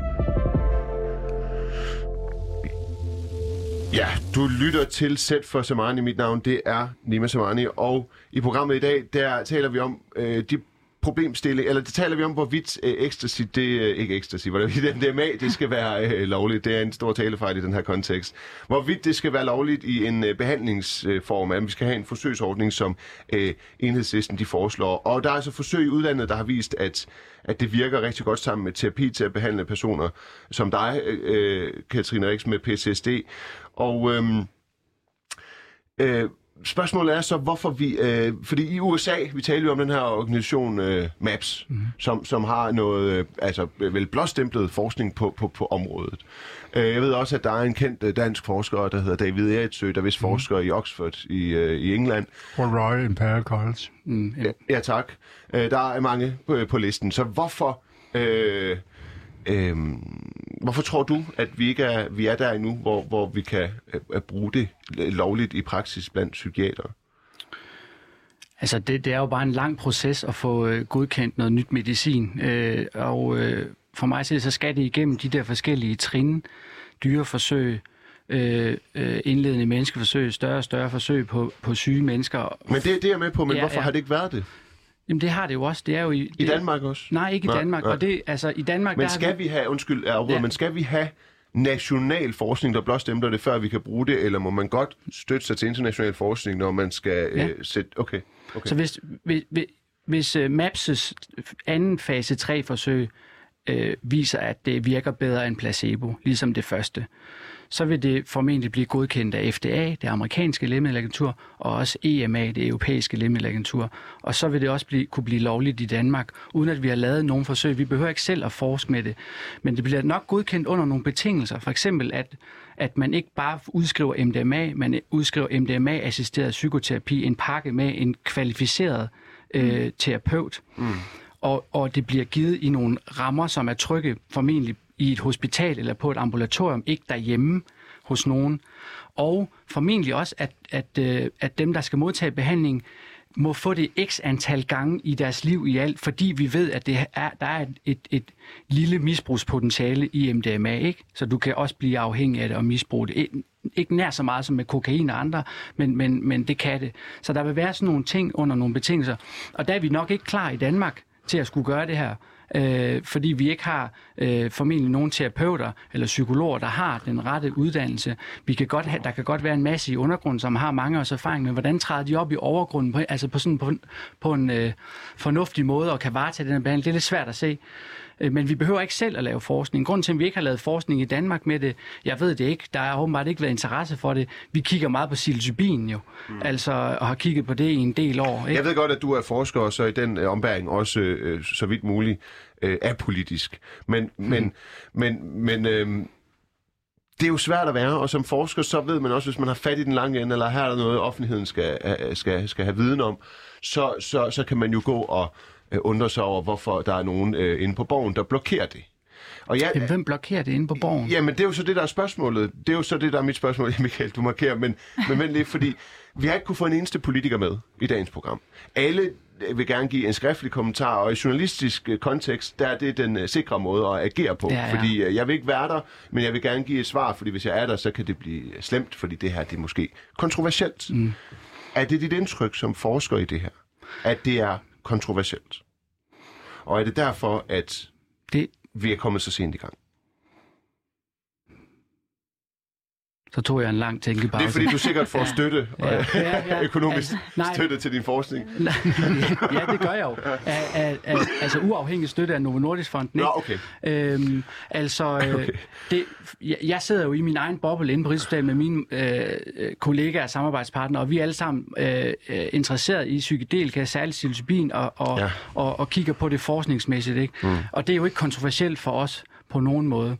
Ja, du lytter til Sæt for Samani. Mit navn det er Nima Samani, og i programmet i dag, der taler vi om øh, de problemstilling, eller det taler vi om, hvorvidt øh, ecstasy, det øh, ikke ecstasy, hvorvidt MDMA, det skal være øh, lovligt. Det er en stor talefejl i den her kontekst. Hvorvidt det skal være lovligt i en øh, behandlingsform, at vi skal have en forsøgsordning, som øh, enhedslisten de foreslår. Og der er altså forsøg i udlandet, der har vist, at at det virker rigtig godt sammen med terapi til at behandle personer som dig, øh, øh Katrine Riks, med PTSD. Og øhm, øh, øh, spørgsmålet er så, hvorfor vi... Øh, fordi i USA, vi taler jo om den her organisation øh, MAPS, mm. som, som har noget, øh, altså vel blåstemplet forskning på, på, på området. Øh, jeg ved også, at der er en kendt øh, dansk forsker, der hedder David Eritsø, der vist mm. forsker i Oxford i, øh, i England. Og Royal Imperial College. Mm, ja. ja, tak. Øh, der er mange på, på listen. Så hvorfor... Øh, øh, hvorfor tror du, at vi ikke er, vi er der endnu, hvor, hvor vi kan uh, bruge det lovligt i praksis blandt psykiater? Altså, det, det er jo bare en lang proces at få uh, godkendt noget nyt medicin. Uh, og uh, for mig så skal det igennem de der forskellige trin, dyreforsøg, øh, indledende menneskeforsøg, større og større forsøg på, på syge mennesker. Men det, det er jeg med på, men ja, hvorfor ja. har det ikke været det? Jamen det har det jo også. Det er jo i, det, I Danmark også? Nej, ikke i Danmark. Nej. Og det, altså, i Danmark men skal vi... vi have, undskyld, afbryder, ja. men skal vi have national forskning, der blåstempler det, før vi kan bruge det, eller må man godt støtte sig til international forskning, når man skal ja. øh, sætte... Okay. okay. Så hvis, hvis, hvis uh, MAPS' anden fase 3-forsøg øh, viser, at det virker bedre end placebo, ligesom det første, så vil det formentlig blive godkendt af FDA, det amerikanske lægemiddelagentur, og også EMA, det europæiske lægemiddelagentur. Og så vil det også blive, kunne blive lovligt i Danmark, uden at vi har lavet nogen forsøg. Vi behøver ikke selv at forske med det, men det bliver nok godkendt under nogle betingelser. For eksempel, at, at man ikke bare udskriver MDMA, man udskriver MDMA-assisteret psykoterapi, en pakke med en kvalificeret øh, mm. terapeut. Mm. Og, og det bliver givet i nogle rammer, som er trygge, formentlig i et hospital eller på et ambulatorium, ikke derhjemme hos nogen. Og formentlig også, at, at, øh, at dem, der skal modtage behandling, må få det x antal gange i deres liv i alt, fordi vi ved, at det er, der er et, et, et lille misbrugspotentiale i MDMA, ikke? Så du kan også blive afhængig af det og misbruge det. Ikke nær så meget som med kokain og andre, men, men, men det kan det. Så der vil være sådan nogle ting under nogle betingelser. Og der er vi nok ikke klar i Danmark til at skulle gøre det her øh, fordi vi ikke har øh, formentlig nogen terapeuter eller psykologer, der har den rette uddannelse. Vi kan godt have, der kan godt være en masse i undergrunden, som har mange års erfaring, men hvordan træder de op i overgrunden, på, altså på, sådan, på, på en øh, fornuftig måde og kan varetage den her behandling? Det er lidt svært at se. Øh, Men vi behøver ikke selv at lave forskning. Grunden til, at vi ikke har lavet forskning i Danmark med det, jeg ved det ikke, der har åbenbart ikke været interesse for det. Vi kigger meget på psilocybin jo, mm. altså, og har kigget på det i en del år. Ikke? Jeg ved godt, at du er forsker, og så i den øh, ombæring også øh, så vidt muligt øh, er politisk. Men, men, men, men øh, det er jo svært at være, og som forsker, så ved man også, hvis man har fat i den lange ende, eller her er der noget, offentligheden skal, øh, skal, skal have viden om, så, så, så kan man jo gå og øh, undre sig over, hvorfor der er nogen øh, inde på borgen, der blokerer det. Og jeg, Jamen, hvem blokerer det inde på borgen? Jamen, det er jo så det, der er spørgsmålet. Det er jo så det, der er mit spørgsmål, Michael, du markerer. Men, men vent lige, fordi vi har ikke kunne få en eneste politiker med i dagens program. Alle øh, vil gerne give en skriftlig kommentar, og i journalistisk øh, kontekst, der er det den øh, sikre måde at agere på. Ja, ja. Fordi jeg vil ikke være der, men jeg vil gerne give et svar, fordi hvis jeg er der, så kan det blive slemt, fordi det her det er måske kontroversielt. Mm. Er det dit indtryk som forsker i det her, at det er kontroversielt? Og er det derfor, at Det, vi er kommet så sent i gang? Så tog jeg en lang tænkepause. Det er fordi, du sikkert får støtte, Ja, ja, ja. økonomisk Altså, nej. støtte til din forskning. ja, det gør jeg jo. Af, af, af, altså uafhængig støtte af Novo Nordisk Fonden. Nå, ikke? okay. Øhm, altså, øh, Okay. det, jeg, jeg sidder jo i min egen boble inde på Rigshospitalet med mine øh, øh, kollegaer og samarbejdspartnere, og vi er alle sammen øh, øh, interesseret i psykedelika, særligt psilocybin, og, og, ja. og, og kigger på det forskningsmæssigt. Ikke? Mm. Og det er jo ikke kontroversielt for os på nogen måde.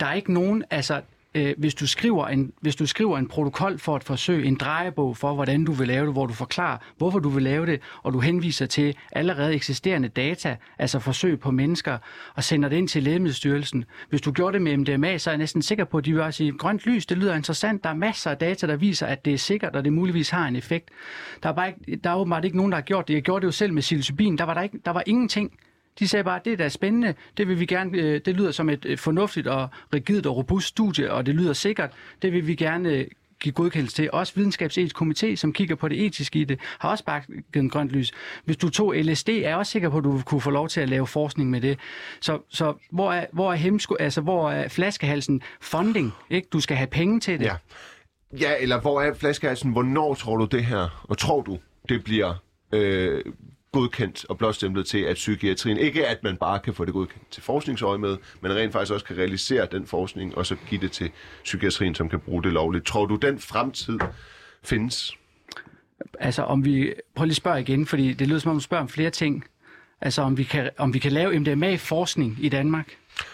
Der er ikke nogen, altså øh, hvis, du skriver en, hvis du skriver en protokol for et forsøg, en drejebog for, hvordan du vil lave det, hvor du forklarer, hvorfor du vil lave det, og du henviser til allerede eksisterende data, altså forsøg på mennesker, og sender det ind til Lægemiddelstyrelsen. Hvis du gjorde det med MDMA, så er jeg næsten sikker på, at de vil også sige, grønt lys, det lyder interessant, der er masser af data, der viser, at det er sikkert, og det muligvis har en effekt. Der er, bare ikke, der er åbenbart ikke nogen, der har gjort det. Jeg gjorde det jo selv med psilocybin, der var, der ikke, der var ingenting. De sagde bare, det er da spændende, det vil vi gerne, øh, det lyder som et øh, fornuftigt og rigidt og robust studie, og det lyder sikkert, det vil vi gerne øh, give godkendelse til. Også videnskabsetisk komité, som kigger på det etiske i det, har også bare givet grønt lys. Hvis du tog LSD, er jeg også sikker på, at du kunne få lov til at lave forskning med det. Så, så hvor, er, hvor, er hemsko, altså, hvor er flaskehalsen? Funding, ikke? Du skal have penge til det. Ja. ja, eller hvor er flaskehalsen? Hvornår tror du det her, og tror du, det bliver øh, godkendt og blåstemplet til, at psykiatrien, ikke at man bare kan få det godkendt til forskningsøje med, men rent faktisk også kan realisere den forskning, og så give det til psykiatrien, som kan bruge det lovligt. Tror du, den fremtid findes? Altså om vi, prøv lige at spørge igen, fordi det lyder som om du spørger om flere ting. Altså om vi kan, om vi kan lave MDMA-forskning i Danmark,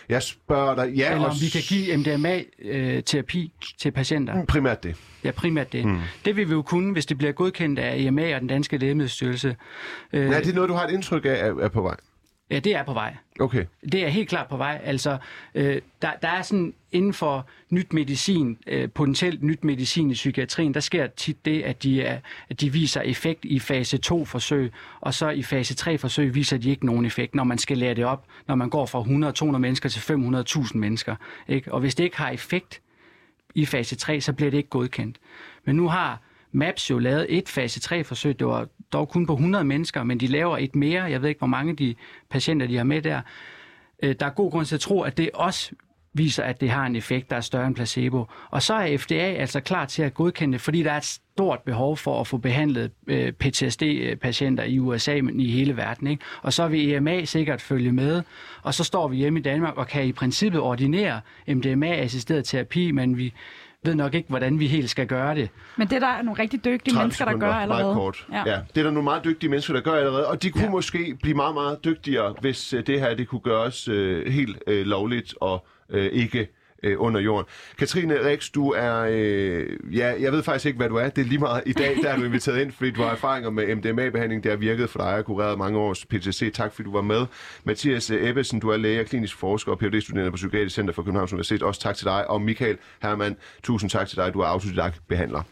Jeg spørger dig, ja, eller om vi kan give MDMA-terapi til patienter. primært det. Ja, primært det. Mm. Det vil vi jo kunne, hvis det bliver godkendt af EMA og den danske lægemiddelstyrelse. Øh, Ja, det er noget, du har et indtryk af, er på vej. Ja, det er på vej. Okay. Det er helt klart på vej. Altså, øh, der, der er sådan inden for nyt medicin, øh, potentielt nyt medicin i psykiatrien, der sker tit det, at de, er, at de viser effekt i fase 2-forsøg, og så i fase 3-forsøg viser de ikke nogen effekt, når man skal lære det op, når man går fra 100-200 mennesker til 500.000 mennesker. Ikke? Og hvis det ikke har effekt i fase 3, så bliver det ikke godkendt. Men nu har MAPS jo lavet et fase 3-forsøg, det var dog kun på 100 mennesker, men de laver et mere, jeg ved ikke, hvor mange de patienter, de har med der. Øh, der er god grund til at tro, at det også viser, at det har en effekt, der er større end placebo. Og så er FDA altså klar til at godkende det, fordi der er et stort behov for at få behandlet øh, PTSD-patienter i USA, men i hele verden. Ikke? Og så vil EMA sikkert følge med, og så står vi hjemme i Danmark og kan i princippet ordinere MDMA-assisteret terapi, men vi ved nok ikke, hvordan vi helt skal gøre det. Men det er der nogle rigtig dygtige 30 mennesker, der gør allerede. Meget kort. Ja. Ja. ja. Det er der nogle meget dygtige mennesker, der gør allerede, og de kunne ja. måske blive meget, meget dygtigere, hvis øh, det her det kunne gøres øh, helt øh, lovligt og øh, ikke øh, under jorden. Katrine Rex, du er... Øh, ja, jeg ved faktisk ikke, hvad du er. Det er lige meget i dag, der er du inviteret ind, fordi du har erfaringer med MDMA-behandling. Det har virket for dig og kureret mange års PTC. Tak, fordi du var med. Mathias øh, Ebbesen, du er læge og klinisk forsker og Ph.D.-studerende på Psykiatrisk Center for Københavns Universitet. Også tak til dig. Og Michael Hermann, tusind tak til dig. Du er autodidakt behandler.